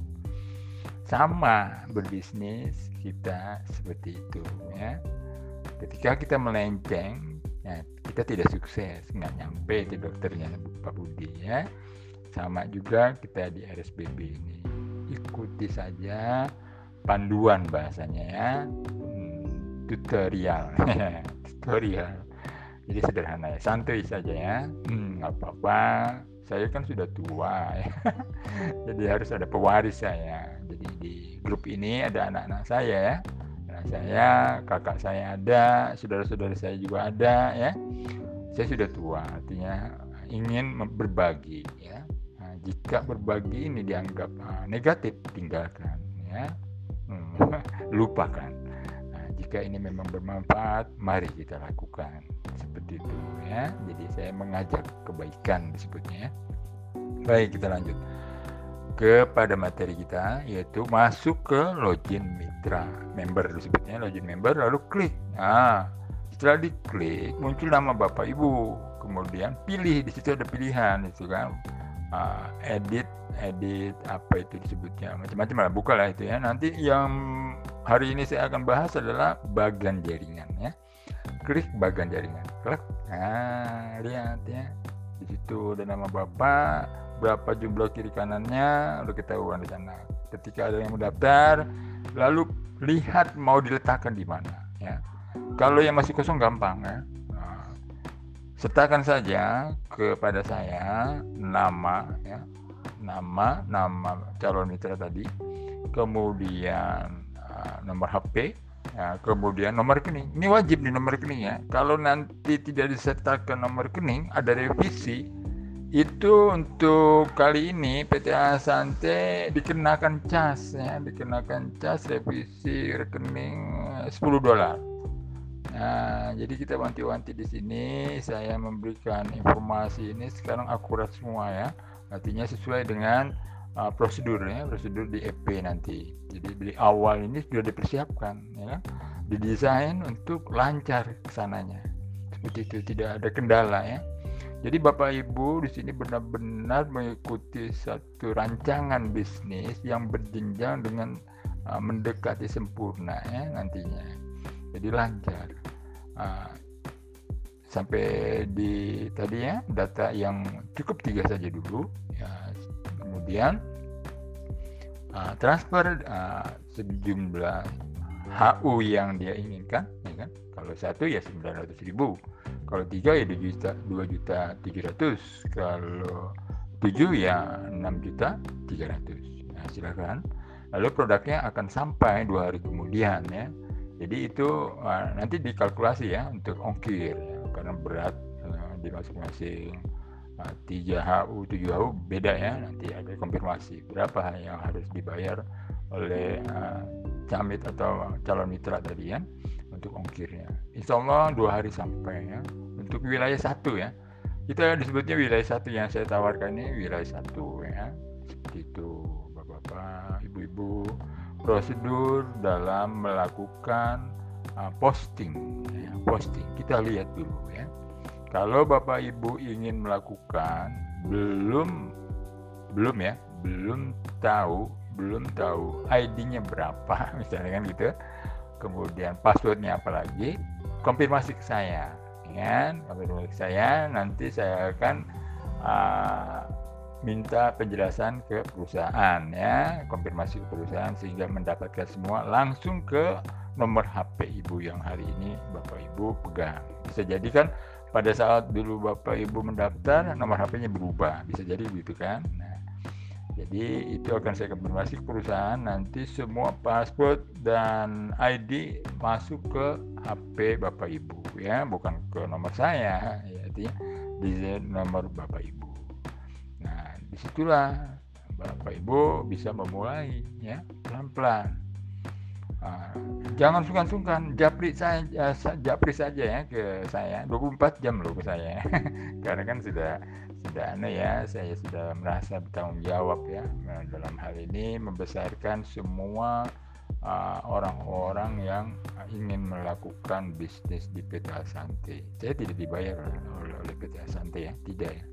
Sama berbisnis kita seperti itu ya ketika kita melenceng ya kita tidak sukses nggak nyampe di dokternya Pak Budi ya. Sama juga kita di RSBB ini ikuti saja panduan bahasanya ya. Hmm, tutorial tutorial. Jadi sederhana ya santuy saja ya. Hmm, apa-apa. Saya kan sudah tua ya. Jadi harus ada pewaris saya. Jadi di grup ini ada anak-anak saya ya saya kakak saya ada saudara-saudara saya juga ada ya saya sudah tua artinya ingin berbagi ya nah, jika berbagi ini dianggap uh, negatif tinggalkan ya lupakan. Nah, jika ini memang bermanfaat, mari kita lakukan seperti itu ya. Jadi saya mengajak kebaikan disebutnya ya. Baik, kita lanjut kepada materi kita yaitu masuk ke login mitra member disebutnya login member lalu klik. Nah setelah diklik muncul nama bapak ibu. Kemudian pilih di situ ada pilihan itu kan. Uh, edit edit apa itu disebutnya macam-macam lah buka lah itu ya. Nanti yang hari ini saya akan bahas adalah bagian jaringan ya. Klik bagian jaringan klik nah lihat ya. Di situ ada nama bapak berapa jumlah kiri kanannya lalu kita uang di sana. Ketika ada yang mendaftar lalu lihat mau diletakkan di mana ya. Kalau yang masih kosong gampang ya. Nah, sertakan saja kepada saya nama ya. Nama nama calon mitra tadi. Kemudian uh, nomor HP ya, kemudian nomor rekening. Ini wajib nih nomor rekening ya. Kalau nanti tidak disertakan nomor rekening ada revisi itu untuk kali ini PT Asante dikenakan cas ya dikenakan cas revisi rekening 10 dolar. Nah, jadi kita wanti-wanti di sini saya memberikan informasi ini sekarang akurat semua ya. Artinya sesuai dengan uh, prosedur ya prosedur di EP nanti. Jadi dari awal ini sudah dipersiapkan ya didesain untuk lancar ke sananya. Seperti itu tidak ada kendala ya jadi Bapak Ibu di sini benar-benar mengikuti satu rancangan bisnis yang berjenjang dengan uh, mendekati sempurna ya nantinya. Jadi lancar. Uh, sampai di tadi ya data yang cukup tiga saja dulu ya. Kemudian uh, transfer sejumlah HU yang dia inginkan ya kan? Kalau satu ya 900 ribu kalau tiga ya 2 juta 2 juta 700 kalau tujuh ya 6 juta 300 nah silakan. Lalu produknya akan sampai dua hari kemudian ya. Jadi itu uh, nanti dikalkulasi ya untuk ongkir. Karena berat uh, di masing-masing uh, 3HU 7HU beda ya. Nanti ada konfirmasi berapa yang harus dibayar oleh uh, camit atau calon mitra tadi ya untuk ongkirnya. Insya Allah dua hari sampai ya untuk wilayah satu ya. Kita disebutnya wilayah satu yang saya tawarkan ini wilayah satu ya. Seperti itu bapak-bapak ibu-ibu. Prosedur dalam melakukan uh, posting ya, posting. Kita lihat dulu ya. Kalau bapak ibu ingin melakukan belum belum ya belum tahu belum tahu ID-nya berapa misalnya kan gitu kemudian passwordnya apa lagi? Konfirmasi ke saya. Kan konfirmasi ke saya nanti saya akan uh, minta penjelasan ke perusahaan ya. Konfirmasi ke perusahaan sehingga mendapatkan semua langsung ke nomor HP ibu yang hari ini bapak ibu pegang. Bisa jadi kan pada saat dulu bapak ibu mendaftar nomor HP-nya berubah. Bisa jadi begitu kan? Nah, jadi itu akan saya konfirmasi ke perusahaan nanti semua password dan ID masuk ke HP bapak ibu ya. Bukan ke nomor saya ya artinya di nomor bapak ibu. Nah di situlah bapak ibu bisa memulai ya pelan-pelan. Uh, jangan sungkan-sungkan japri saya uh, japri saja ya ke saya. 24 jam loh ke saya. Karena kan sudah sudah aneh ya saya sudah merasa bertanggung jawab ya dalam hal ini membesarkan semua uh, orang-orang uh, yang ingin melakukan bisnis di PT Asante. Saya tidak dibayar oleh, oleh PT Asante ya, tidak ya.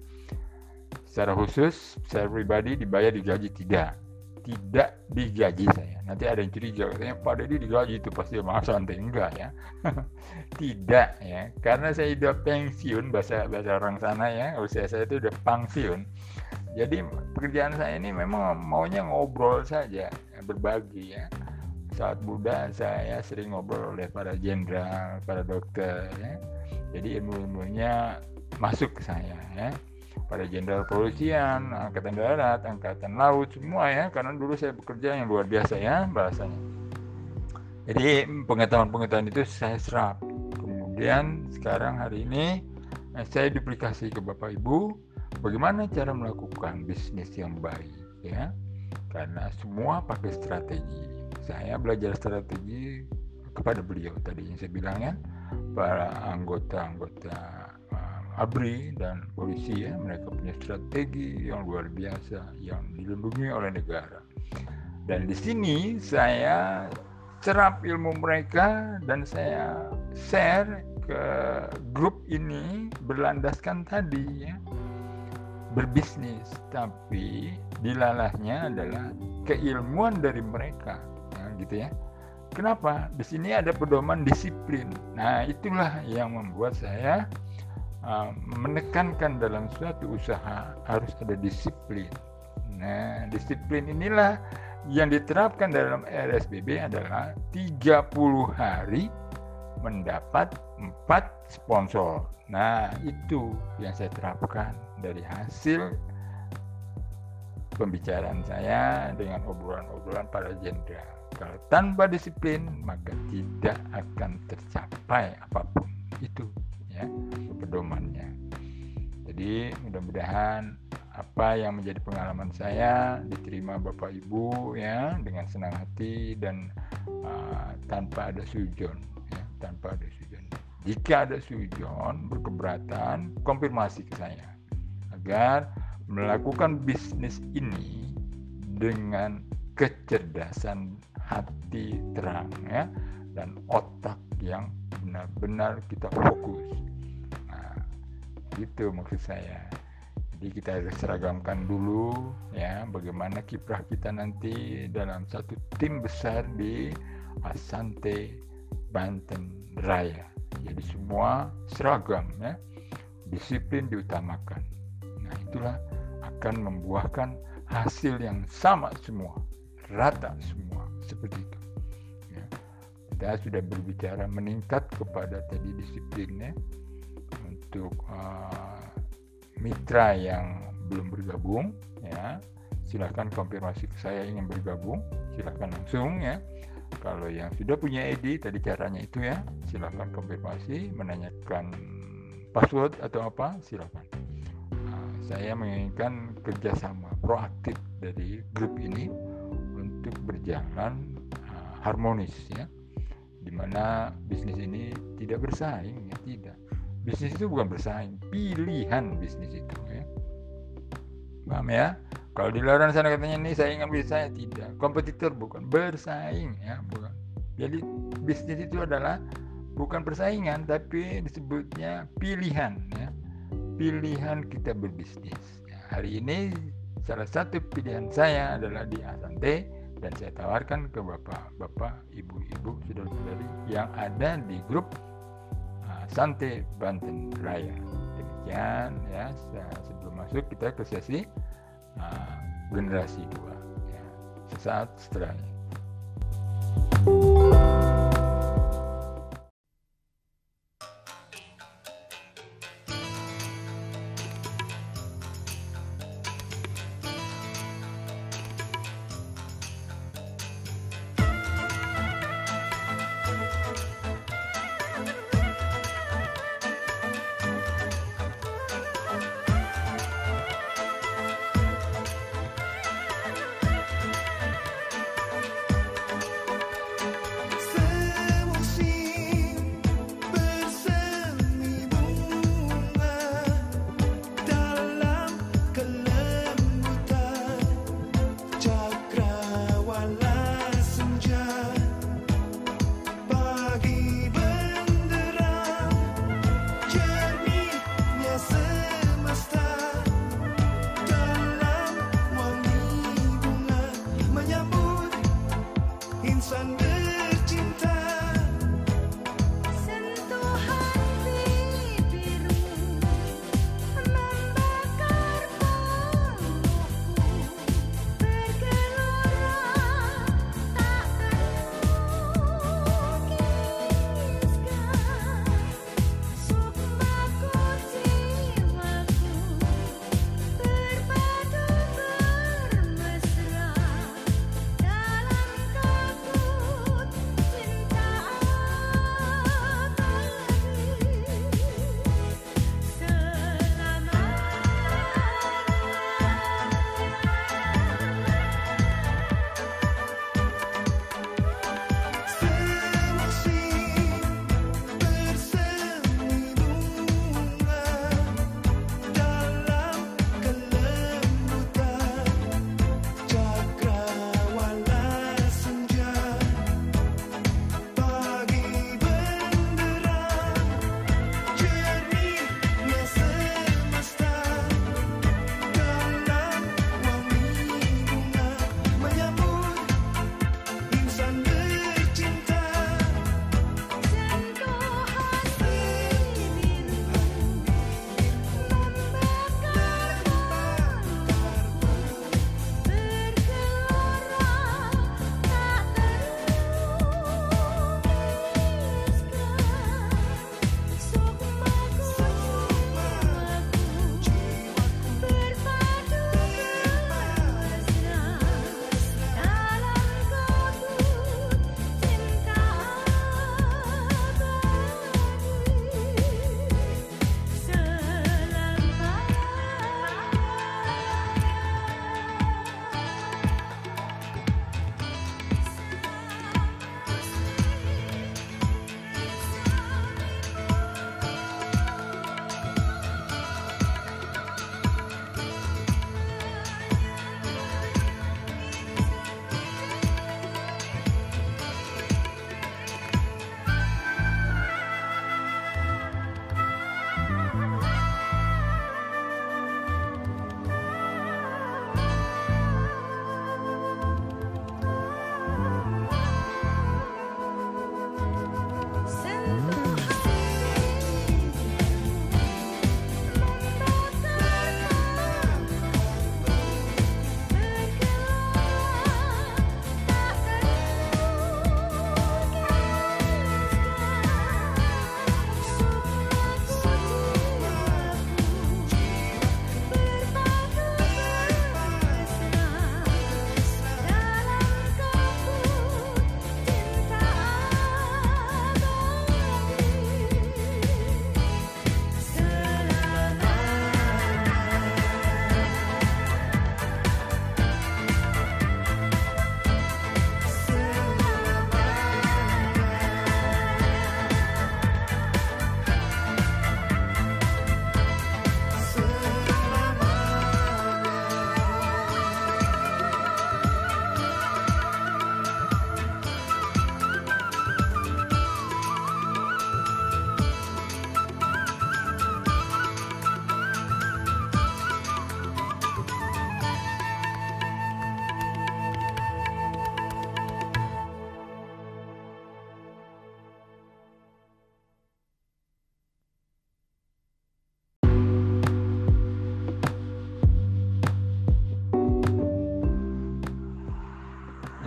Secara khusus, saya pribadi dibayar digaji tidak. Tidak digaji saya. Nanti ada yang curiga katanya Pak Deddy digaji itu pasti sama Asante enggak ya. tidak ya. Karena saya sudah pensiun bahasa bahasa orang sana ya. Usia saya itu sudah pensiun. Jadi pekerjaan saya ini memang maunya ngobrol saja, berbagi ya saat muda saya sering ngobrol oleh para jenderal, para dokter ya. Jadi ilmu-ilmunya masuk ke saya ya. Para jenderal polisian, angkatan darat, angkatan laut semua ya karena dulu saya bekerja yang luar biasa ya bahasanya. Jadi pengetahuan-pengetahuan itu saya serap. Kemudian sekarang hari ini eh, saya duplikasi ke Bapak Ibu bagaimana cara melakukan bisnis yang baik ya. Karena semua pakai strategi saya belajar strategi kepada beliau tadi yang saya bilang ya para anggota-anggota ABRI dan polisi ya mereka punya strategi yang luar biasa yang dilindungi oleh negara dan di sini saya serap ilmu mereka dan saya share ke grup ini berlandaskan tadi ya berbisnis tapi dilalahnya adalah keilmuan dari mereka gitu ya. Kenapa? Di sini ada pedoman disiplin. Nah, itulah yang membuat saya uh, menekankan dalam suatu usaha harus ada disiplin. Nah, disiplin inilah yang diterapkan dalam RSBB adalah 30 hari mendapat 4 sponsor. Nah, itu yang saya terapkan dari hasil pembicaraan saya dengan obrolan-obrolan para jenderal. Kalau tanpa disiplin maka tidak akan tercapai apa pun itu ya pedomannya. Jadi mudah-mudahan apa yang menjadi pengalaman saya diterima Bapak Ibu ya dengan senang hati dan uh, tanpa ada sujon ya, tanpa ada sujon. Jika ada sujon berkeberatan konfirmasi ke saya agar melakukan bisnis ini dengan kecerdasan hati terang ya dan otak yang benar-benar kita fokus. Nah, itu maksud saya. Jadi kita harus seragamkan dulu ya bagaimana kiprah kita nanti dalam satu tim besar di Asante Banten Raya. Jadi semua seragam ya. Disiplin diutamakan. Nah, itulah akan membuahkan hasil yang sama semua, rata semua seperti itu. Kita sudah berbicara meningkat kepada tadi disiplinnya untuk uh, mitra yang belum bergabung ya. Silahkan konfirmasi ke saya ingin bergabung silahkan langsung ya. Kalau yang sudah punya ID tadi caranya itu ya. Silahkan konfirmasi menanyakan password atau apa silahkan nah, saya menginginkan kerjasama proaktif dari grup ini untuk berjalan uh, harmonis ya di mana bisnis ini tidak bersaing ya tidak. Bisnis itu bukan bersaing pilihan bisnis itu ya. Paham ya? Kalau di luar sana katanya ini saingan bisnis saya tidak. Kompetitor bukan bersaing ya bukan. Jadi bisnis itu adalah bukan persaingan tapi disebutnya pilihan ya. Pilihan kita berbisnis ya, hari ini salah satu pilihan saya adalah di Asante dan saya tawarkan ke bapak-bapak, ibu-ibu, saudara-saudari yang ada di grup uh, Sante Banten Raya. Demikian ya, sebelum masuk kita ke sesi uh, generasi dua. Ya, sesaat setelahnya.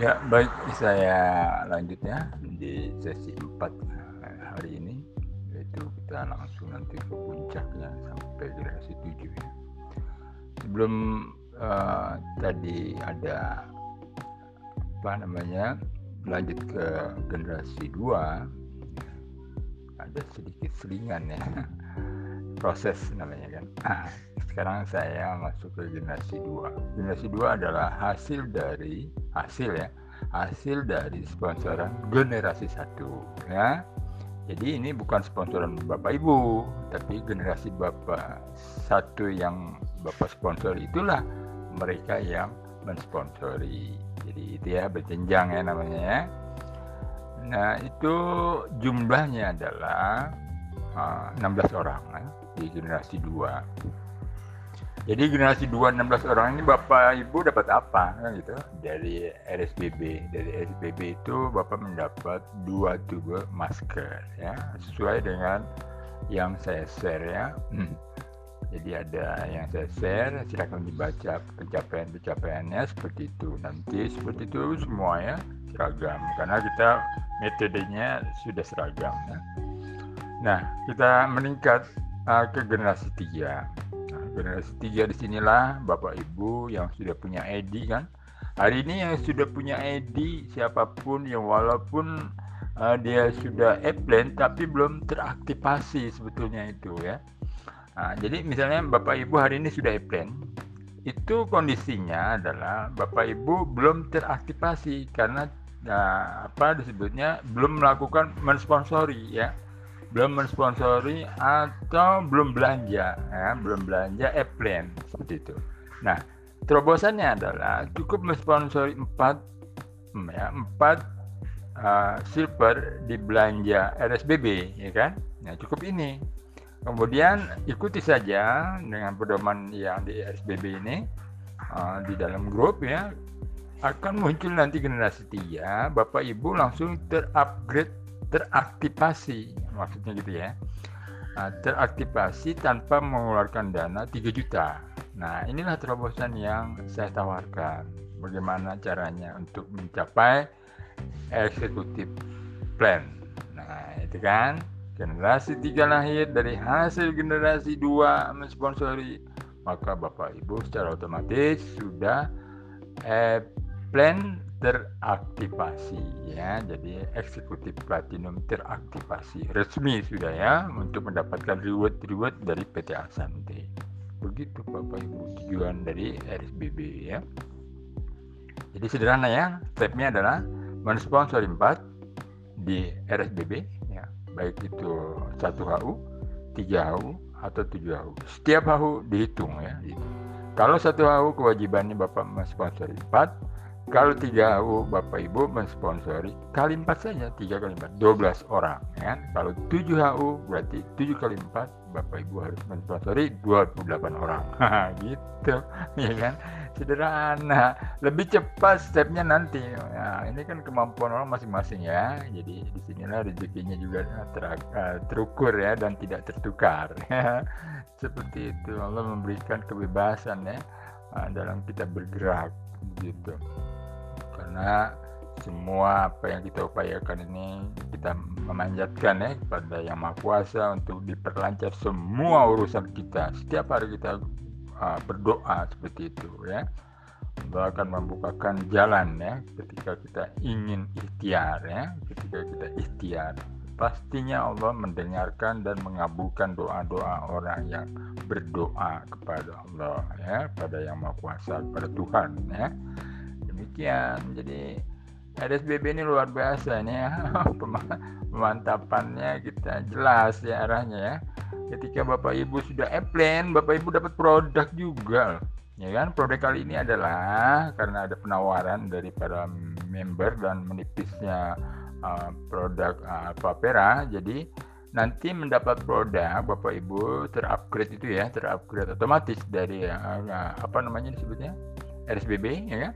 Ya, baik. Saya lanjutnya di sesi 4 hari ini. Yaitu kita langsung nanti ke puncaknya sampai generasi 7 ya. Sebelum uh, tadi ada apa namanya lanjut ke generasi 2 ada sedikit selingan ya proses namanya kan. Sekarang saya masuk ke generasi 2 generasi 2 adalah hasil dari hasil ya hasil dari sponsoran generasi satu ya. Jadi ini bukan sponsoran bapak ibu tapi generasi bapak satu yang bapak sponsor itulah mereka yang mensponsori. Jadi itu ya berjenjang ya namanya ya. Nah itu jumlahnya adalah uh, eh, 16 orang ya, di generasi 2 jadi generasi 2 16 orang ini Bapak Ibu dapat apa kan gitu dari RSBB. Dari RSBB itu Bapak mendapat dua tube masker ya sesuai dengan yang saya share ya. Hmm. Jadi ada yang saya share, silakan dibaca pencapaian-pencapaiannya seperti itu. Nanti seperti itu semua ya seragam karena kita metodenya sudah seragam ya. Nah, kita meningkat uh, ke generasi 3 generasi tiga di sinilah Bapak Ibu yang sudah punya ID kan. Hari ini yang sudah punya ID siapa pun yang walaupun uh, dia sudah e-plan tapi belum teraktivasi sebetulnya itu ya. Nah, jadi misalnya Bapak Ibu hari ini sudah e-plan, itu kondisinya adalah Bapak Ibu belum teraktivasi karena nah, apa disebutnya belum melakukan mensponsori ya belum mensponsori atau belum belanja ya, belum belanja e-plan seperti itu. Nah, terobosannya adalah cukup mensponsori 4 hmm, ya, 4 uh, eh, silver di belanja RSBB ya kan? Nah, cukup ini. Kemudian ikuti saja dengan pedoman yang di RSBB ini uh, di dalam grup ya akan muncul nanti generasi 3 Bapak Ibu langsung terupgrade teraktivasi maksudnya gitu ya. Nah, teraktivasi tanpa mengeluarkan dana 3 juta. Nah inilah terobosan yang saya tawarkan. Bagaimana caranya untuk mencapai eksekutif plan. Nah itu kan? Generasi tiga lahir dari hasil generasi dua mensponsori maka bapak ibu secara otomatis sudah eh, plan teraktivasi ya. Jadi eksekutif platinum teraktivasi. Resmi sudah ya untuk mendapatkan reward reward dari PT Asante begitu Bapak Ibu tujuan dari RSBB ya. Jadi sederhana ya. Stepnya adalah mensponsori 4 di RSBB ya. Baik itu satu HU tiga HU atau tujuh HU setiap HU dihitung ya. Kalau satu HU kewajibannya Bapak mensponsori 4 kalau tiga HU Bapak Ibu mensponsori kali empat saja tiga kali empat. Dua belas orang ya. Kalau tujuh HU berarti tujuh kali empat Bapak Ibu harus mensponsori dua puluh delapan orang. Gitu ya kan? Sederhana. Lebih cepat stepnya nanti. Nah, ini kan kemampuan orang masing-masing ya. Jadi di sinilah rezekinya juga ter, uh, terukur ya dan tidak tertukar. Seperti itu. Allah memberikan kebebasan ya uh, dalam kita bergerak gitu karena semua apa yang kita upayakan ini kita memanjatkan ya kepada yang maha kuasa untuk diperlancar semua urusan kita. Setiap hari kita uh, berdoa seperti itu ya. Allah akan membukakan jalan ya ketika kita ingin ikhtiar ya. Ketika kita ikhtiar pastinya Allah mendengarkan dan mengabulkan doa-doa orang yang berdoa kepada Allah ya pada yang maha kuasa kepada Tuhan ya demikian. Jadi RSBB ini luar biasa ini ya. Pemantapannya kita jelas ya arahnya ya. Ketika Bapak Ibu sudah e-plan Bapak Ibu dapat produk juga ya kan? Produk kali ini adalah karena ada penawaran dari para member dan menipisnya uh, produk uh, Papera jadi nanti mendapat produk Bapak Ibu terupgrade itu ya terupgrade otomatis dari uh, apa namanya disebutnya? RSBB ya kan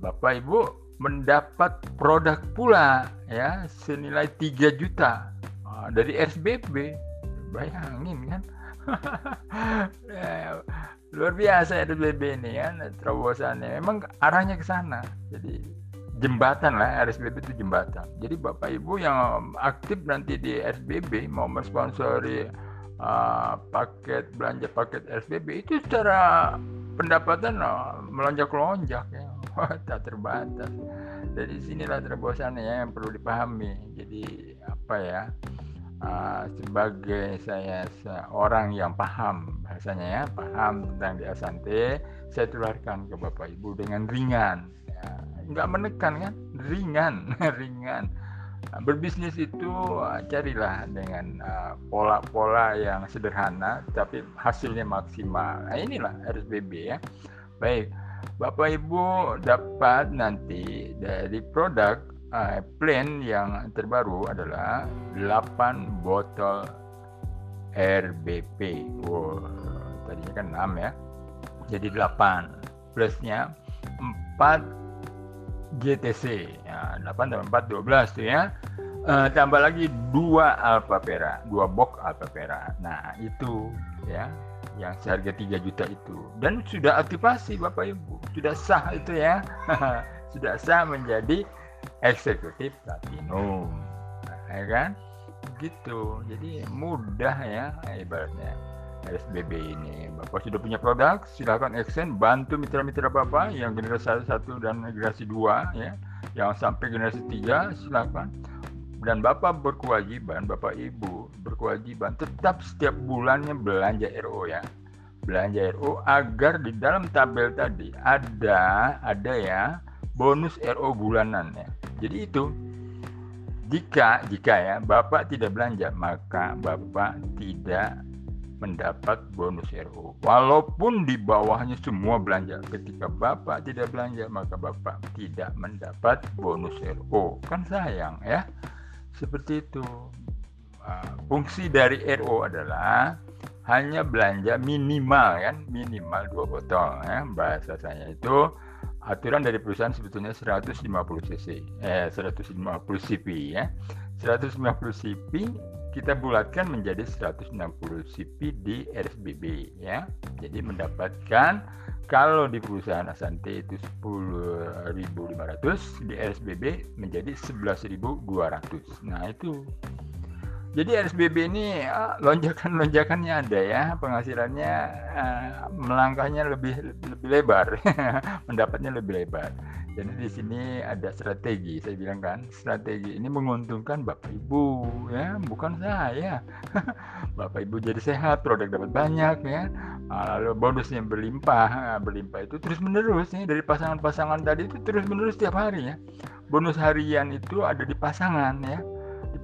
Bapak Ibu mendapat produk pula ya senilai 3 juta. Ah, dari SBB bayangin kan? Ya, luar biasa SBB ini kan terobosannya. Memang arahnya ke sana. Jadi jembatan lah RSBB itu jembatan. Jadi bapak ibu yang aktif nanti di RSBB mau mensponsori uh, paket belanja paket RSBB itu secara pendapatan uh, melonjak lonjak ya tak terbatas. Dari sinilah terobosannya ya yang perlu dipahami. Jadi apa ya uh, sebagai saya seorang yang paham bahasanya ya paham tentang di Asante saya tularkan ke bapak ibu dengan ringan. Ya, menekan kan? Ringan ringan. Nah, berbisnis itu uh, carilah dengan pola-pola uh, yang sederhana tapi hasilnya maksimal. Nah inilah RSBB ya. Baik Bapak Ibu dapat nanti dari produk uh, plan yang terbaru adalah 8 botol RBP. Wow, tadinya kan 6 ya. Jadi 8 plusnya 4 GTC. Ya, 8 tambah 4 12 tuh ya. Uh, tambah lagi 2 Alpha Pera, 2 box Alpha Pera. Nah, itu ya yang seharga 3 juta itu. Dan sudah aktivasi Bapak Ibu. Sudah sah itu ya. Sudah sah menjadi eksekutif platinum. Nah, ya kan? Gitu. Jadi mudah ya ibaratnya. SBB ini. Bapak sudah punya produk silahkan action bantu mitra-mitra Bapak yang generasi 1 dan generasi 2 ya. Yang sampai generasi 3 silahkan dan Bapak berkewajiban Bapak Ibu berkewajiban tetap setiap bulannya belanja RO ya belanja RO agar di dalam tabel tadi ada ada ya bonus RO bulanan ya. Jadi itu jika jika ya Bapak tidak belanja maka Bapak tidak mendapat bonus RO. Walaupun di bawahnya semua belanja. Ketika Bapak tidak belanja maka Bapak tidak mendapat bonus RO. Kan sayang ya. Seperti itu. Ah, fungsi dari RO adalah hanya belanja minimal kan? Minimal dua botol ya bahasa saya itu. Aturan dari perusahaan sebetulnya 150 cc eh 150 cp ya. 150 cp kita bulatkan menjadi 160 cp di RSBB ya. Jadi mendapatkan kalau di perusahaan Asante itu 10.500 di RSBB menjadi 11.200 nah itu. Jadi RSBB ini ah, lonjakan-lonjakannya ada ya, penghasilannya uh, melangkahnya lebih lebih lebar, mendapatnya lebih lebar. Jadi di sini ada strategi, saya bilang kan, strategi ini menguntungkan Bapak Ibu ya, bukan saya. Bapak Ibu jadi sehat, produk dapat banyak ya. Ah, lalu bonusnya berlimpah, berlimpah itu terus menerus ya dari pasangan-pasangan tadi itu terus menerus setiap hari ya. Bonus harian itu ada di pasangan ya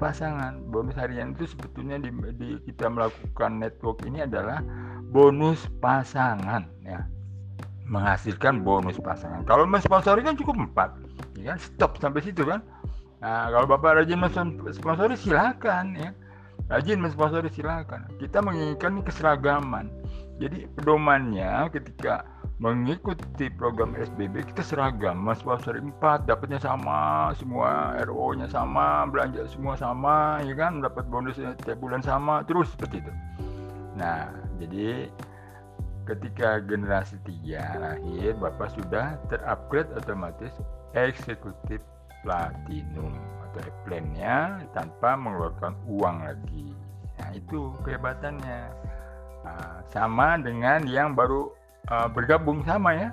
pasangan bonus harian itu sebetulnya di, di kita melakukan network ini adalah bonus pasangan ya menghasilkan bonus pasangan. Kalau mensponsori kan cukup empat ya kan? Stop sampai situ kan? Nah kalau bapak rajin mensponsori silakan ya. Rajin mensponsori silakan. Kita menginginkan keseragaman. Jadi pedomannya ketika mengikuti program SBB kita seragam. Mas sponsor 4 dapatnya sama semua RO nya sama belanja semua sama ya kan? Dapat bonus setiap bulan sama terus seperti itu. Nah jadi ketika generasi 3 lahir Bapak sudah terupgrade otomatis eksekutif platinum atau plan-nya tanpa mengeluarkan uang lagi. Nah itu kehebatannya. Nah, sama dengan yang baru uh, bergabung sama ya.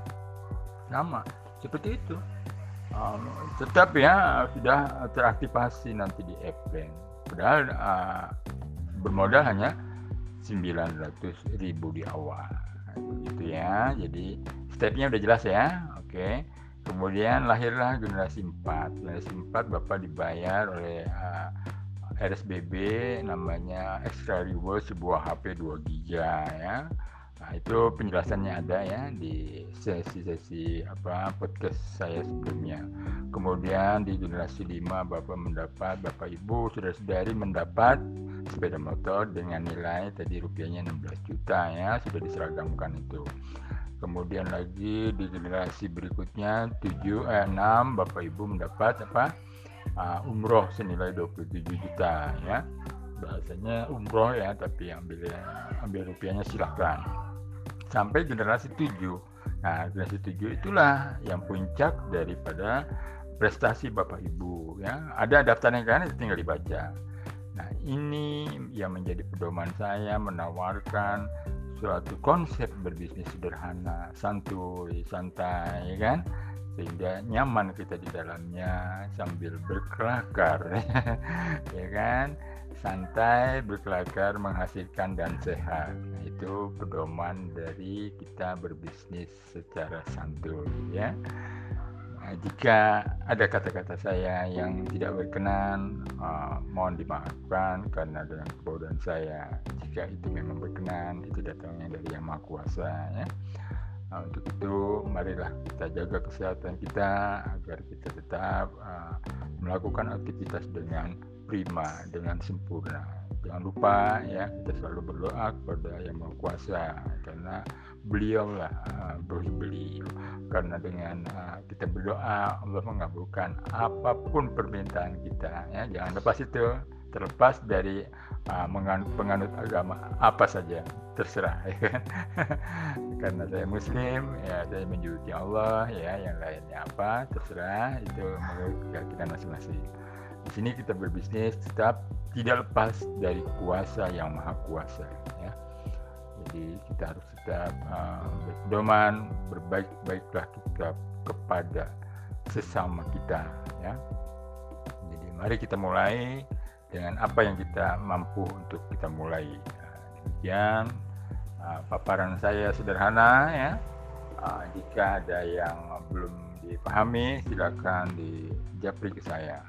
Sama seperti itu. Um, tetap ya sudah teraktivasi nanti di Airplane padahal uh, bermodal hanya 900 ribu di awal itu ya. Jadi stepnya udah jelas ya. Oke. Kemudian lahirlah generasi 4 generasi 4 Bapak dibayar oleh uh, RSBB namanya Extra Reward sebuah HP 2 GB ya Nah, itu penjelasannya ada ya di sesi-sesi apa podcast saya sebelumnya. Kemudian di generasi 5 Bapak mendapat, Bapak Ibu sudah sedari mendapat sepeda motor dengan nilai tadi rupiahnya 16 juta ya, sudah diseragamkan itu. Kemudian lagi di generasi berikutnya 7 eh, 6 Bapak Ibu mendapat apa? Uh, umroh senilai 27 juta ya bahasanya umroh ya tapi ambil ambil rupiahnya silahkan sampai generasi 7 nah generasi 7 itulah yang puncak daripada prestasi Bapak Ibu ya. Ada daftarnya kan tinggal dibaca. Nah, ini yang menjadi pedoman saya menawarkan suatu konsep berbisnis sederhana, santuy, santai, ya kan? Sehingga nyaman kita di dalamnya sambil berkelakar, ya kan? Santai, berkelakar, menghasilkan dan sehat. Itu pedoman dari kita berbisnis secara santuy, ya. Nah, jika ada kata-kata saya yang tidak berkenan, uh, mohon dimaafkan karena dengan kebodohan saya. Jika itu memang berkenan, itu datangnya dari Yang Maha Kuasa. Ya. Nah, untuk itu, marilah kita jaga kesehatan kita agar kita tetap uh, melakukan aktivitas dengan prima, dengan sempurna. Jangan lupa ya kita selalu berdoa kepada Yang Maha Kuasa karena beliaulah uh, beliau. Karena dengan uh, kita berdoa Allah mengabulkan apa pun permintaan kita ya. Jangan lepas itu terlepas dari uh, penganut agama apa saja terserah ya kan? Karena saya muslim ya saya menjuti Allah ya yang lainnya apa terserah itu menurut keyakinan masing-masing di sini kita berbisnis tetap tidak lepas dari kuasa yang maha kuasa ya. Jadi kita harus tetap uh, berdoman berbaik-baiklah kita kepada sesama kita ya. Jadi mari kita mulai dengan apa yang kita mampu untuk kita mulai. Demikian uh, paparan saya sederhana ya. Uh, jika ada yang belum dipahami silakan dijapri ke saya